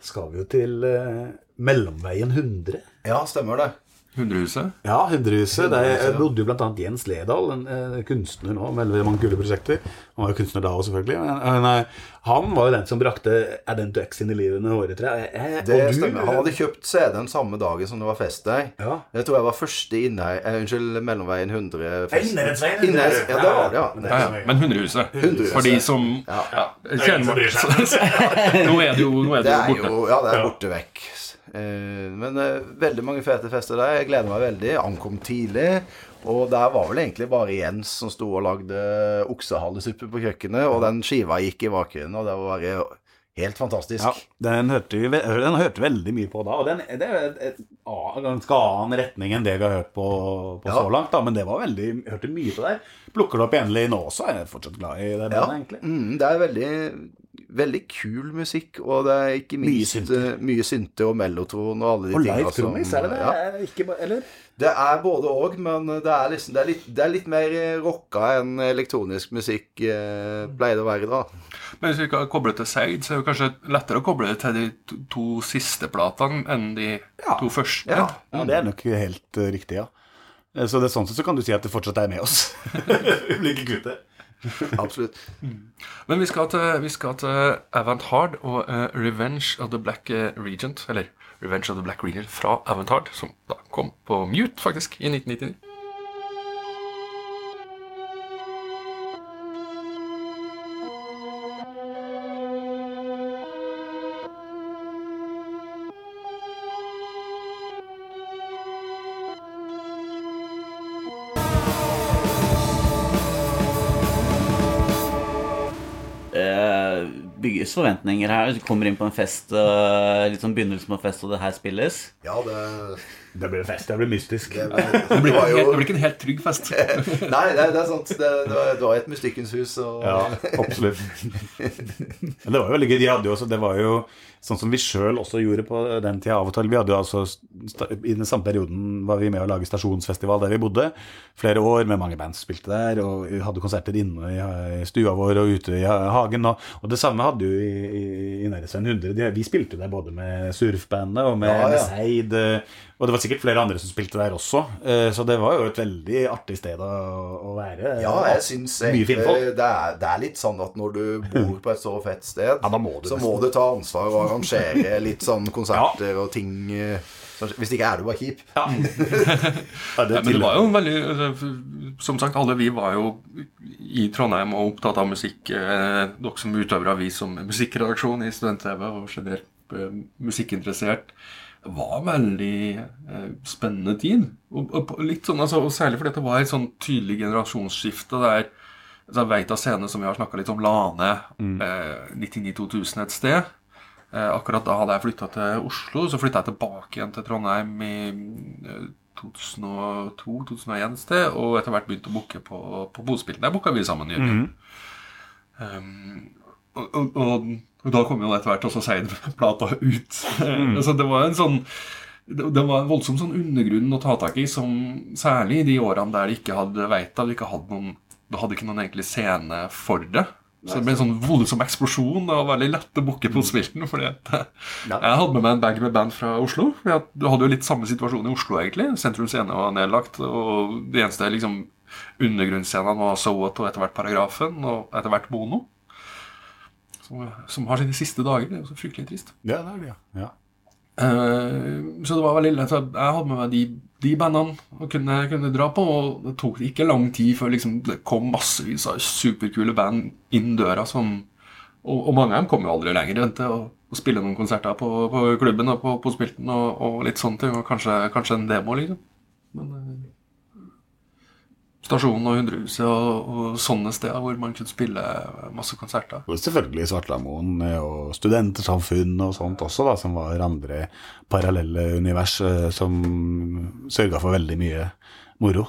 Skal vi jo til eh, mellomveien 100. Ja, stemmer det. Hundrehuset. Ja, Hundrehuset. Der bodde jo annet Jens Ledal, en eh, kunstner nå, med veldig mange kule prosjekter. Han var jo kunstner da òg, selvfølgelig. Men, eh, nei, han var jo den som brakte Adent X inn i livet med håret, tror jeg. jeg. Det stemmer. Han hadde kjøpt CD-en samme dagen som det var fest der. Ja. Jeg tror jeg var første innei, Eh, unnskyld, Mellomveien 100-fest. Innherredsveien, Innherreds- Ja, det var det, ja. Ja, ja. Men Hundrehuset. Hundrehuset. For de som Ja. ja, kjenner Nå er det jo, nå er Det det er jo borte. jo Ja, det er borte vekk. Eh, Men eh, veldig mange fete fester der. Jeg gleder meg veldig. Ankom tidlig. Og der var vel egentlig bare Jens som sto og lagde oksehalesuppe på kjøkkenet, og den skiva gikk i bakgrunnen, og det var bare helt fantastisk. Ja, den hørte, vi, den hørte veldig mye på da. Og den, det er et, ganske annen retning enn det vi har hørt på, på Ja. så langt. da, Men det var veldig, hørte mye på der. Plukker det opp jevnlig nå også, er jeg fortsatt glad i det bandet, Ja, egentlig. mm, det er veldig, veldig kul musikk, og det er ikke Mye synte. eh, mye synte og mellotron og alle de Og tingene live trommis, er det det? Ja. Er det Ikke eller? Det er både og, men det er, liksom, det er, litt, det er litt mer rocka enn elektronisk musikk eh, pleier det å være da. Men hvis vi kan koble til Seid, så er det kanskje lettere å koble det til de to, to siste platene enn de to første. Ja. Ja, det er nok helt uh, riktig, ja. Eh, Så det er sånn sett så kan du si at det fortsatt er med oss. Vi blir ikke kvitt. Absolutt. Men vi skal til, vi skal til Avantard og uh, Revenge of the Black Regent. Eller Revenge of the Black Reader fra Avantard, som da kom på Mute, faktisk, i 1999. bygges forventninger her. Du kommer inn på en fest, uh, litt sånn begynnelsen på en fest, og det her spilles. Ja, det, Det blir fest. Det blir mystisk. det, Det blir, helt, det blir ikke en helt trygg fest. Nei, det, det er sant. Det, det, var, det var et mystikkens hus. Og, Ja, absolutt. Men det var jo veldig gøy. De hadde jo også, det var jo sånn som vi sjøl også gjorde på den tida av og til. Vi hadde jo altså, I den samme perioden var vi med å lage stasjonsfestival der vi bodde. Flere år med mange band spilte der. Og vi hadde konserter inne i, stua vår og ute i hagen. Og, og det samme hadde jo i, i, i Nærhetsvenn 100. De, vi spilte der både med surfbandet og med, Ja, ja. med Seid. Eh, Og det var sikkert flere andre som spilte der også. Eh, Så det var jo et veldig artig sted å, være. Ja, jeg syns egentlig det er, det er litt sånn at når du bor på et så fett sted, Ja, må så må du ta ansvar og arrangere litt sånn konserter og ting Hvis det ikke er du bare kjip. Ja. Ja, det Ja, men det var jo veldig altså, Som sagt, alle vi var jo i Trondheim og opptatt av musikk. Eh, dere som utøvere, vi som musikkredaksjon i Student-TV og generelt eh, musikkinteressert. Var veldig eh, spennende tid. Og, og, litt sånn, altså, og særlig fordi det var et sånn tydelig generasjonsskifte der altså, Veita scene, som vi har snakka litt om, la ned eh, 99-2000 et sted. Eh, akkurat da hadde jeg flytta til Oslo, så flytta jeg tilbake igjen til Trondheim i eh, 2002-2001 et sted, og etter hvert begynte å booke på, på Bospill. Der booka vi sammen. Jørgen. Um, og, og, og, og da kom jo etter hvert også Seid-plata ut. altså, det var en sånn det, det var en voldsom sånn undergrunn å ta tak i, som særlig i de årene der de ikke hadde Veita, de ikke hadde noen, du hadde ikke noen egentlig scene for det. Så det ble en sånn voldsom eksplosjon. Det var veldig lett å booke på Spilten. fordi at eh, Jeg hadde med meg en bag med band fra Oslo. fordi at Du hadde jo litt samme situasjon i Oslo, egentlig. Sentrum Scene var nedlagt. Og det eneste liksom undergrunnsscenene var Sowat og etter hvert Paragrafen, og etter hvert Mono. Som, som har sine siste dager. Det er jo så fryktelig trist. Det er det, ja. ja. Uh, så det var veldig lett. Jeg hadde med meg de, de bandene og kunne, kunne dra på. Og det tok ikke lang tid før liksom, det kom massevis av superkule band inn døra. Som, og, og mange av dem kom jo aldri lenger enn til å, å spille noen konserter på, på klubben og på, på Spilten og, og litt sånne ting. Og kanskje, kanskje en demo, liksom. Men eh, Stasjonen og Hundrehuset og, og sånne steder hvor man kunne spille masse konserter. Og selvfølgelig Svartlamoen og Studentersamfunn og sånt også, da, som var andre parallelle univers eh, som sørga for veldig mye moro.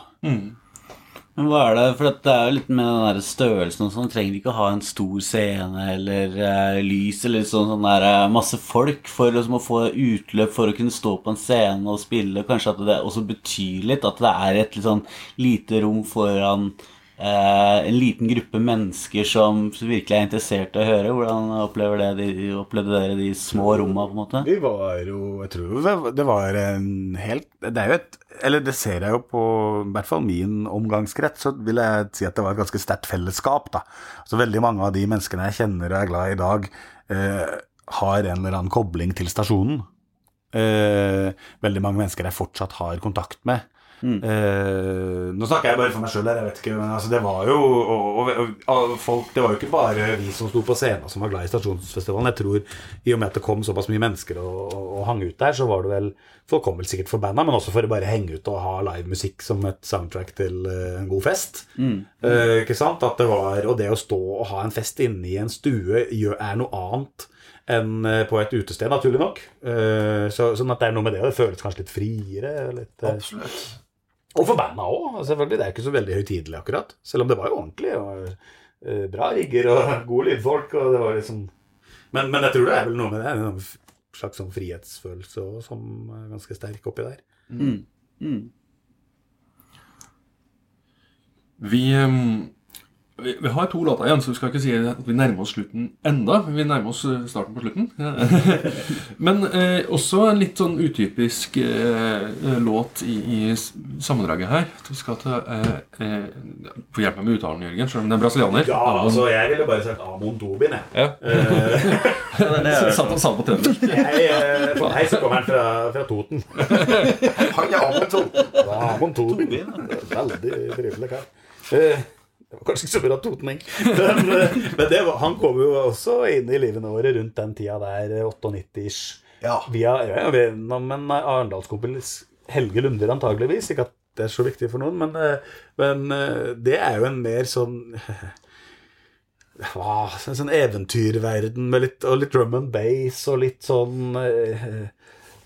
Men hva er det, for det er jo litt med den der størrelsen og sånn, trenger ikke å ha en stor scene eller uh, lys eller sånn, sånn der, uh, masse folk for liksom, å få utløp for å kunne stå på en scene og spille. Kanskje at det også betyr litt at det er et litt sånn lite rom foran en liten gruppe mennesker som virkelig er interessert i å høre. Hvordan opplever det, de, opplevde dere de små romma, på en måte? Vi var jo Jeg tror det- det var en helt Det er jo et Eller det ser jeg jo på i hvert fall min omgangskrets, så vil jeg si at det var et ganske sterkt fellesskap, da. Så veldig mange av de menneskene jeg kjenner og er glad i i dag, eh, har en eller annen kobling til stasjonen. Eh, veldig mange mennesker jeg fortsatt har kontakt med. Eh, nå snakker jeg bare for meg sjøl her, jeg vet ikke, men altså, det var jo og, og, og, folk, Det var jo ikke bare vi som sto på scenen som var glad i Stasjonsfestivalen. Jeg tror i og med at det kom såpass mye mennesker og, hang ut der, så var det vel Folk kom vel sikkert for banda, men også for å bare henge ut og ha livemusikk som et soundtrack til eh, en god fest. Eh, ikke sant? At det var, Og det å stå og ha en fest inne i en stue er noe annet enn eh, på et utested, naturlig nok. Så, sånn at det er noe med det, det føles kanskje litt friere. Litt, Absolutt. Og for banda òg, selvfølgelig. Det er ikke så veldig høytidelig, akkurat. Selv om det var jo ordentlig. og eh, Bra rigger og gode lydfolk. og det var liksom... Men, men jeg tror det er vel noe med det. En slags sånn frihetsfølelse også, som er ganske sterk oppi der. Vi, ehm, Vi, vi har to låter igjen, så vi skal ikke si at vi nærmer oss slutten enda. Vi nærmer oss eh, starten på slutten. Men eh, også en litt sånn utypisk eh, låt i, i sammendraget her. Vi skal til eh, eh, Få hjelpe meg med uttalen, Jørgen, selv om det er brasilianer. Ja, altså, jeg ville bare sagt Amon Tobin, jeg. Ja. Satt og sa på trønder. eh, for meg så kommer han fra, fra Toten. Han er Amon Toten. Det er Amon Tobin. Veldig trivelig kar. Eh, Det var kanskje ikke så bra totning. Men, eh, men det var, han kom jo også inn i livene våre rundt den tida der, eh, 98-ish. Ja. Via ja, gjennom en Arendalskompis Helge Lunder, antageligvis. Ikke at det er så viktig for noen, men, eh, men eh, det er jo en mer sånn hva, En sånn eventyrverden med litt, og litt drum and bass og litt sånn eh,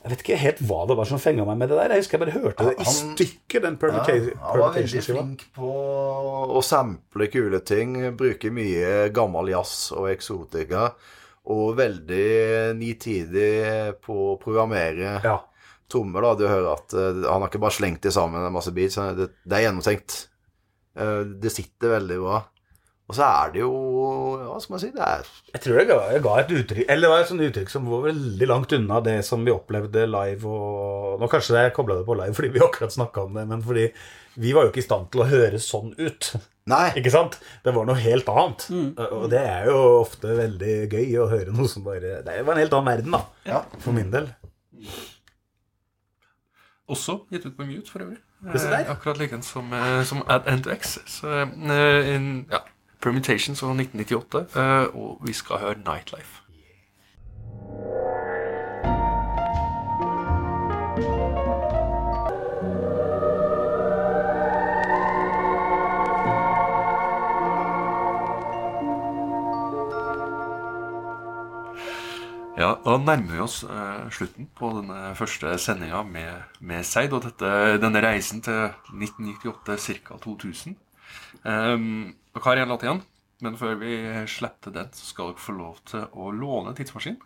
Jeg vet ikke helt hva det var som fenga meg med det der. Jeg husker jeg bare hørte det i Han- stykker, den Ja, han var veldig flink på å sample kule ting. Bruke mye gammel jazz og eksotika. Og veldig nitidig på å programmere Ja. trommer. da, Du hører at eh, han har ikke bare slengt det sammen en masse beats. Det, det er gjennomtenkt. Eh, det sitter veldig bra. Og så er det jo Hva skal man si? Det er Jeg tror jeg ga, jeg ga et uttrykk Eller det var et sånt uttrykk som var veldig langt unna det som vi opplevde live. Og nå kanskje jeg kobla det på live fordi vi akkurat snakka om det, men fordi vi var jo ikke i stand til å høre sånn ut. Nei. Ikke sant? Det var noe helt annet. Og det er jo ofte veldig gøy å høre noe som bare Det var en helt annen verden, da. Ja. For min del. Også gitt ut på Mute, for øvrig. Det. Eh, akkurat like som, eh, som Add N2X. Så, eh, en, ja, Permutations fra 1998, eh, og vi skal høre Nightlife. Ja, da nærmer vi oss eh, slutten på denne første sendinga med, med Seid og dette, denne reisen til 1998, ca. 2000. Um, dere har én låt igjen, men før vi slipper den, så skal dere få lov til å låne tidsmaskin.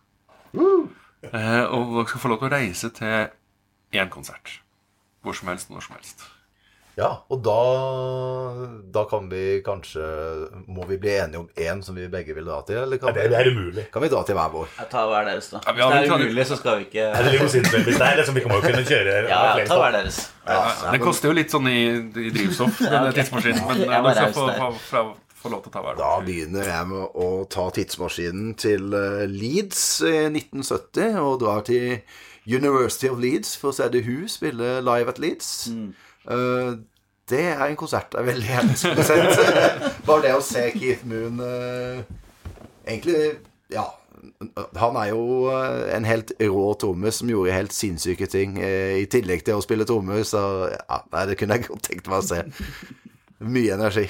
Uh, og dere skal få lov til å reise til én konsert. Hvor som helst, når som helst. Ja, og da, da kan vi kanskje Må vi bli enige om én som vi begge vil dra til? Eller kan, Det, det er umulig. kan vi dra til hver vår? Jeg tar hver deres, da. Ja, vi Hvis har det er umulig, så skal vi ikke Er det Hvis det er Liksom, vi kan jo kunne kjøre Ja, ja, ta hver deres. Ja, det koster jo litt sånn i, i drivstoff, denne tidsmaskinen. Men Jeg må var dere skal få, få, få, få lov til å ta hver Da begynner jeg med å ta tidsmaskinen til eh, Leeds i 1970 og drar til University of Leeds for å se The Who spille live at Leeds. Eh, det er en konsert jeg veldig gjerne skulle sett. Bare det å se Keith Moon eh, Egentlig, ja Han er jo eh, en helt rå trommis som gjorde helt sinnssyke ting eh, i tillegg til å spille trommer, så ja, nei, det kunne jeg godt tenkt meg å se. Mye energi.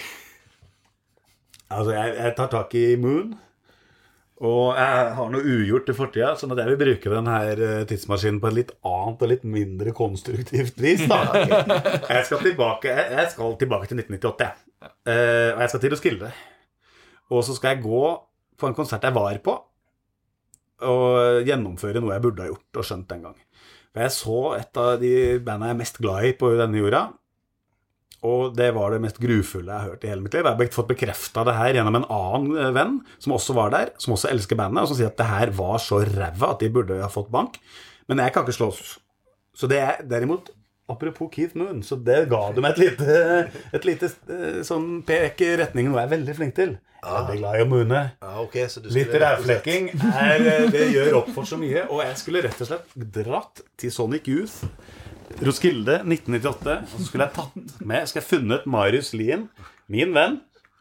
Altså, jeg, jeg tar tak i Moon. Og jeg har noe ugjort i fortida, at jeg vil bruke denne eh, tidsmaskinen på et litt annet og litt mindre konstruktivt vis. Da. Jeg skal tilbake jeg, skal tilbake til 1998, jeg. Eh, og jeg skal til Roskilde. Og så skal jeg gå på en konsert jeg var på, og gjennomføre noe jeg burde ha gjort og skjønt den gang. For jeg så et av de bandene jeg er mest glad i på denne jorda, og det var det mest grufulle jeg har hørt i hele mitt liv. Jeg har fått bekrefta det her gjennom en annen eh, venn som også var der, som også elsker bandet, og som sier at det her var så ræva at de burde ha fått bank. Men jeg kan ikke slåss. Så det er derimot Apropos Keith Moon, så det ga du meg et lite, et lite eh, sånn pek i retningen noe jeg er veldig flink til. Jeg er veldig glad i å moone. Ah, okay, Litt rævflekking eh, det gjør opp for så mye. Og jeg skulle rett og slett dratt til Sonic Youth, Roskilde 1998. Og så skulle jeg tatt med Skal jeg funnet Marius Lien, min venn,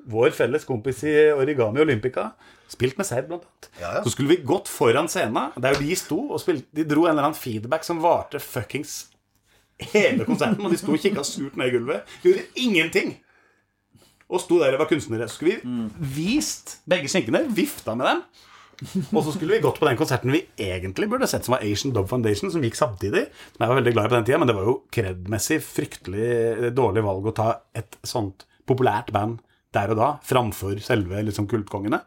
vår felles kompis i Origami Olympica. Spilt med Seid, blant annet. Ja, ja. Så skulle vi gått foran scenen, der de sto og spilte De dro en eller annen feedback som varte fuckings hele konserten. Og de sto og kikka surt ned i gulvet. Gjorde ingenting. Og sto der og var kunstnere. Så skulle vi vist begge skinkene, vifta med dem. Og så skulle vi gått på den konserten vi egentlig burde sett, som var Asian Dub Foundation, som gikk samtidig. Som jeg var veldig glad i på den tida, men det var jo kredmessig fryktelig dårlig valg å ta et sånt populært band der og da, framfor selve liksom, kultkongene.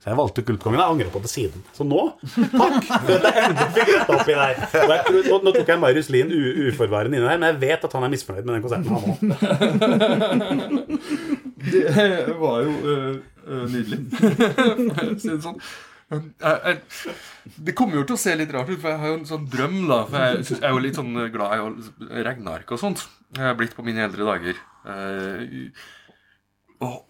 Så jeg valgte kultkongene og angrer på det siden. Så nå, takk fikk opp i tror, nå, tok jeg Marius Lien uforvarende inne her, men jeg vet at han er misfornøyd med den konserten, han òg. Det var jo øh, nydelig. For å si det sånn. Jeg, jeg, det kommer jo til å se litt rart ut, for jeg har jo en sånn drøm, da. For jeg, jeg er jo litt sånn glad i regneark og sånt. Jeg er blitt på mine eldre dager.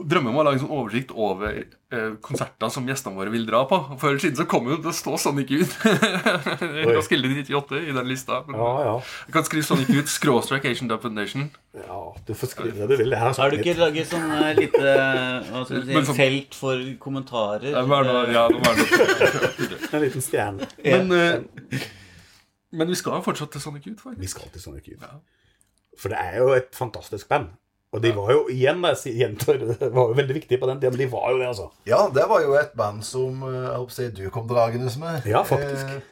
Drømmer om å lage en sånn oversikt over eh, konserter som gjestene våre vil dra på. For Før eller siden så kommer jo det stå Sonic Youth. jeg kan skrive 98 i den lista. Men Ja, ja. Jeg kan skrive Sonic Youth skråstrek Asian Dub Foundation. ja du får skrive det du vil. Her har Har du ikke laget sånn eh, lite hva skal si, sånn- felt for kommentarer? Det er noe, ja, det er noe. En liten stjerne. Men, eh, men vi skal jo fortsatt til Sonic Youth, faktisk. Vi skal til Sonic Youth. For det er jo et fantastisk band. Og de var jo igjen, jeg sier- gjentar, var jo veldig viktige på den tida, men de var jo det, altså. Ja, det var jo et band som eh, jeg håper du kom dragende med. Ja, faktisk. Eh,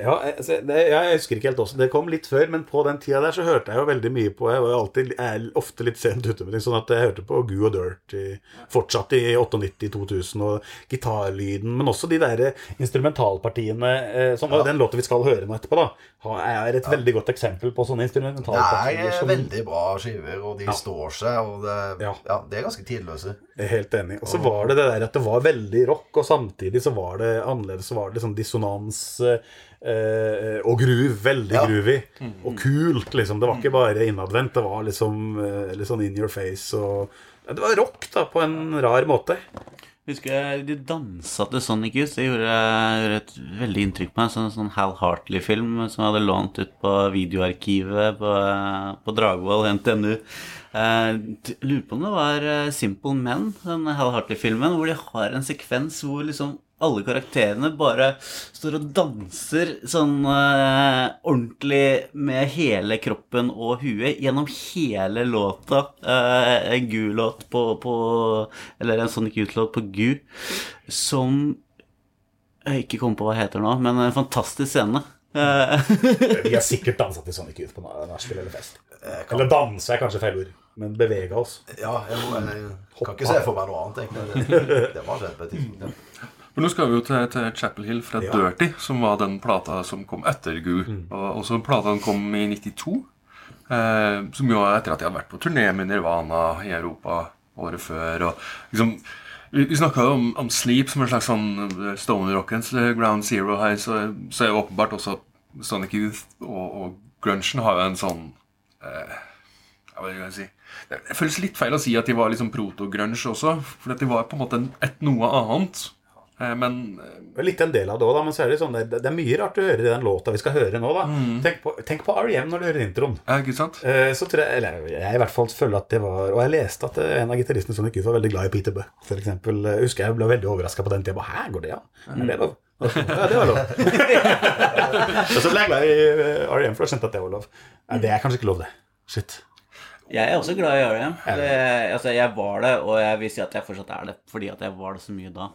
Ja, altså, det, jeg husker ikke helt også. Det kom litt før, men på den tida der så hørte jeg jo veldig mye på Jeg var jo alltid, er ofte litt sent ute med ting, sånn at jeg hørte på Goo og Dirt i, fortsatt i 98-2000, og gitarlyden, men også de der instrumentalpartiene, eh, som ja. den låta vi skal høre nå etterpå, da, er et veldig godt eksempel på sånne Det instrumentalpartier er som veldig bra skiver, og de står seg, og det, Ja. ja. det er ganske tidløse. Helt enig. Og så var det det der at det var veldig rock, og samtidig så var det annerledes. Så var det liksom dissonans eh, og groove. Veldig Ja. groovy. Og kult, liksom. Det var ikke bare innadvendt. Det var liksom eh, litt sånn in your face og ja, Det var rock, da, på en rar måte. Husker jeg de dansa til Sonic Youth. Det gjorde, gjorde et veldig inntrykk på meg. Sånn, sånn Hal Hartley-film som jeg hadde lånt ut på videoarkivet på, på Dragvoll NTNU. Eh, lurer på om det var eh, Simple Men, den Hal Hartley-filmen, hvor de har en sekvens hvor liksom alle karakterene bare står og danser sånn uh, ordentlig med hele kroppen og huet gjennom hele låta. Uh, en Gu-låt på, på Eller en Sonic Youth-låt på Gu som jeg ikke kommer på hva heter nå, men en fantastisk scene. Uh, Vi har sikkert dansa til Sonic Youth på nachspiel eller fest. Eller danse er kanskje feil ord, men bevege oss. Ja, jeg, må, jeg kan ikke se for meg noe annet, egentlig. Det, det var skjedd på et tidspunkt. For nå skal vi jo til, til Chapel Hill fra Ja. Dirty, som var den plata som kom etter Goo. Og også plata den kom i 92. Eh, som jo er etter at jeg hadde vært på turné med Nirvana i Europa året før. Og liksom, vi vi snakka om, om Sleep som en slags sånn stoner-rockens eh, ground zero her. Så, så er jo åpenbart også Sonic Youth og, og grunchen har jo en sånn eh, si Det føles litt feil å si at de var liksom proto-grunge også, for de var på en måte et noe annet. Eh, Men Det Litt en del av det òg, men så er det sånn det, det er mye rart å høre i den låta vi skal høre nå. da tenk, på, tenk på R.E.M. når du hører introen. ja, ikke sant? Eh, Så tror jeg, eller jeg i hvert fall føler at det var Og jeg leste at eh, en av gitaristene som gikk ut, var veldig glad i Peter Buck. For eksempel, Eh, husker jeg ble veldig overraska på den tida. Hæ, går det an? Er det lov? Ja, det var lov. og så ble jeg glad i R.E.M. for da skjønte skjønt at det var lov. Men det er kanskje ikke lov, det. Shit. Jeg er også glad i R.E.M. Det, altså, jeg var det, og jeg vil si at jeg fortsatt er det, fordi at jeg var det så mye da.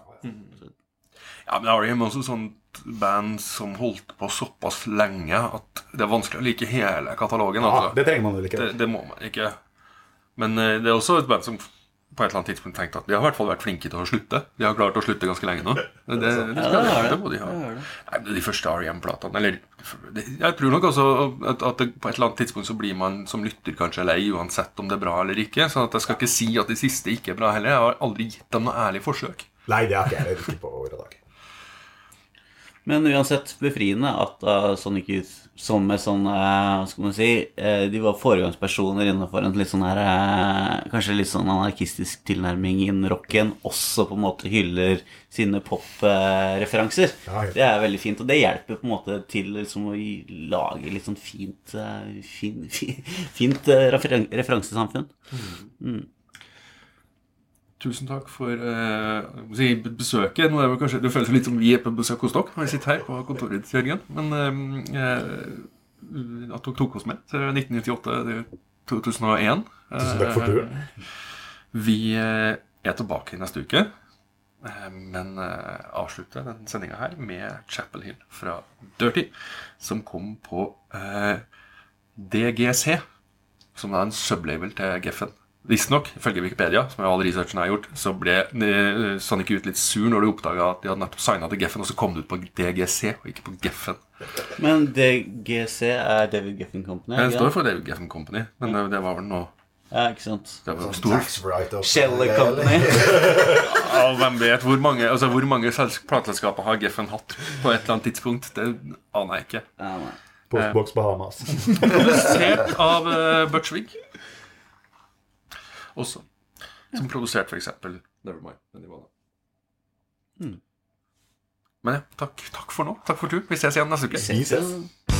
Ja, men det er også sånt band som holdt på såpass lenge at det er vanskelig å like hele katalogen. Ja, Altså. det trenger man vel ikke. det, det må man ikke. Men uh, det er også et band som på et eller annet tidspunkt tenkte at de har i hvert fall vært flinke til å slutte. De har klart å slutte ganske lenge nå. Det, det, det, Ja, det det, det. må de ha. Det har det. Nei, de første R.E.M.-platene Eller jeg tror nok også at, at det, på et eller annet tidspunkt så blir man som lytter kanskje lei uansett om det er bra eller ikke. Så at jeg skal ikke si at de siste ikke er bra heller. Jeg har aldri gitt dem noe ærlig forsøk. Nei, det har ikke jeg heller ikke på år og dag. Men uansett befriende at uh, Sonic Youth som med sånn uh, skal man si uh, De var foregangspersoner innenfor en litt sånn her uh, Kanskje litt sånn anarkistisk tilnærming innen rocken. Også på en måte hyller sine pop-referanser. Ja, ja. Det er veldig fint. Og det hjelper på en måte til liksom, å lage litt sånn fint eh, fin, fi- Fint eh, referen referansesamfunn. Tusen takk for eh, besøket. Nå er det, kanskje, det føles litt som vi er på besøk hos dere når vi sitter her på kontoret til Jørgen. Men eh, at dere tok oss med til 1998-2001. Tusen takk for turen. Eh, Vi eh, er tilbake neste uke, eh, men eh, avslutter den sendinga her med Chapel Hill fra Dirty, som kom på eh, DGC, som er en sublabel til Geffen. Visstnok, ifølge Wikipedia, som all researchen har gjort, så ble eh, Sonic Youth litt sur når de oppdaga at de hadde nettopp signa til Geffen, og så kom det ut på DGC og ikke på Geffen. Men DGC er David Geffen Company? Det står for David Geffen Company, men det, det var vel noe Ja, ikke sant. Det var Sånn stor. Shell Company. Ja, hvem vet hvor mange, altså, hvor mange selsk- plateselskaper har Geffen hatt på et eller annet tidspunkt? Det aner jeg ikke. Postboks Bahamas. Produsert av uh, Butch Vig. Også. Som produserte for eksempel Nevermind. Men, de men ja, takk, takk for nå. Takk for tur. Vi ses igjen neste uke. Vi ses.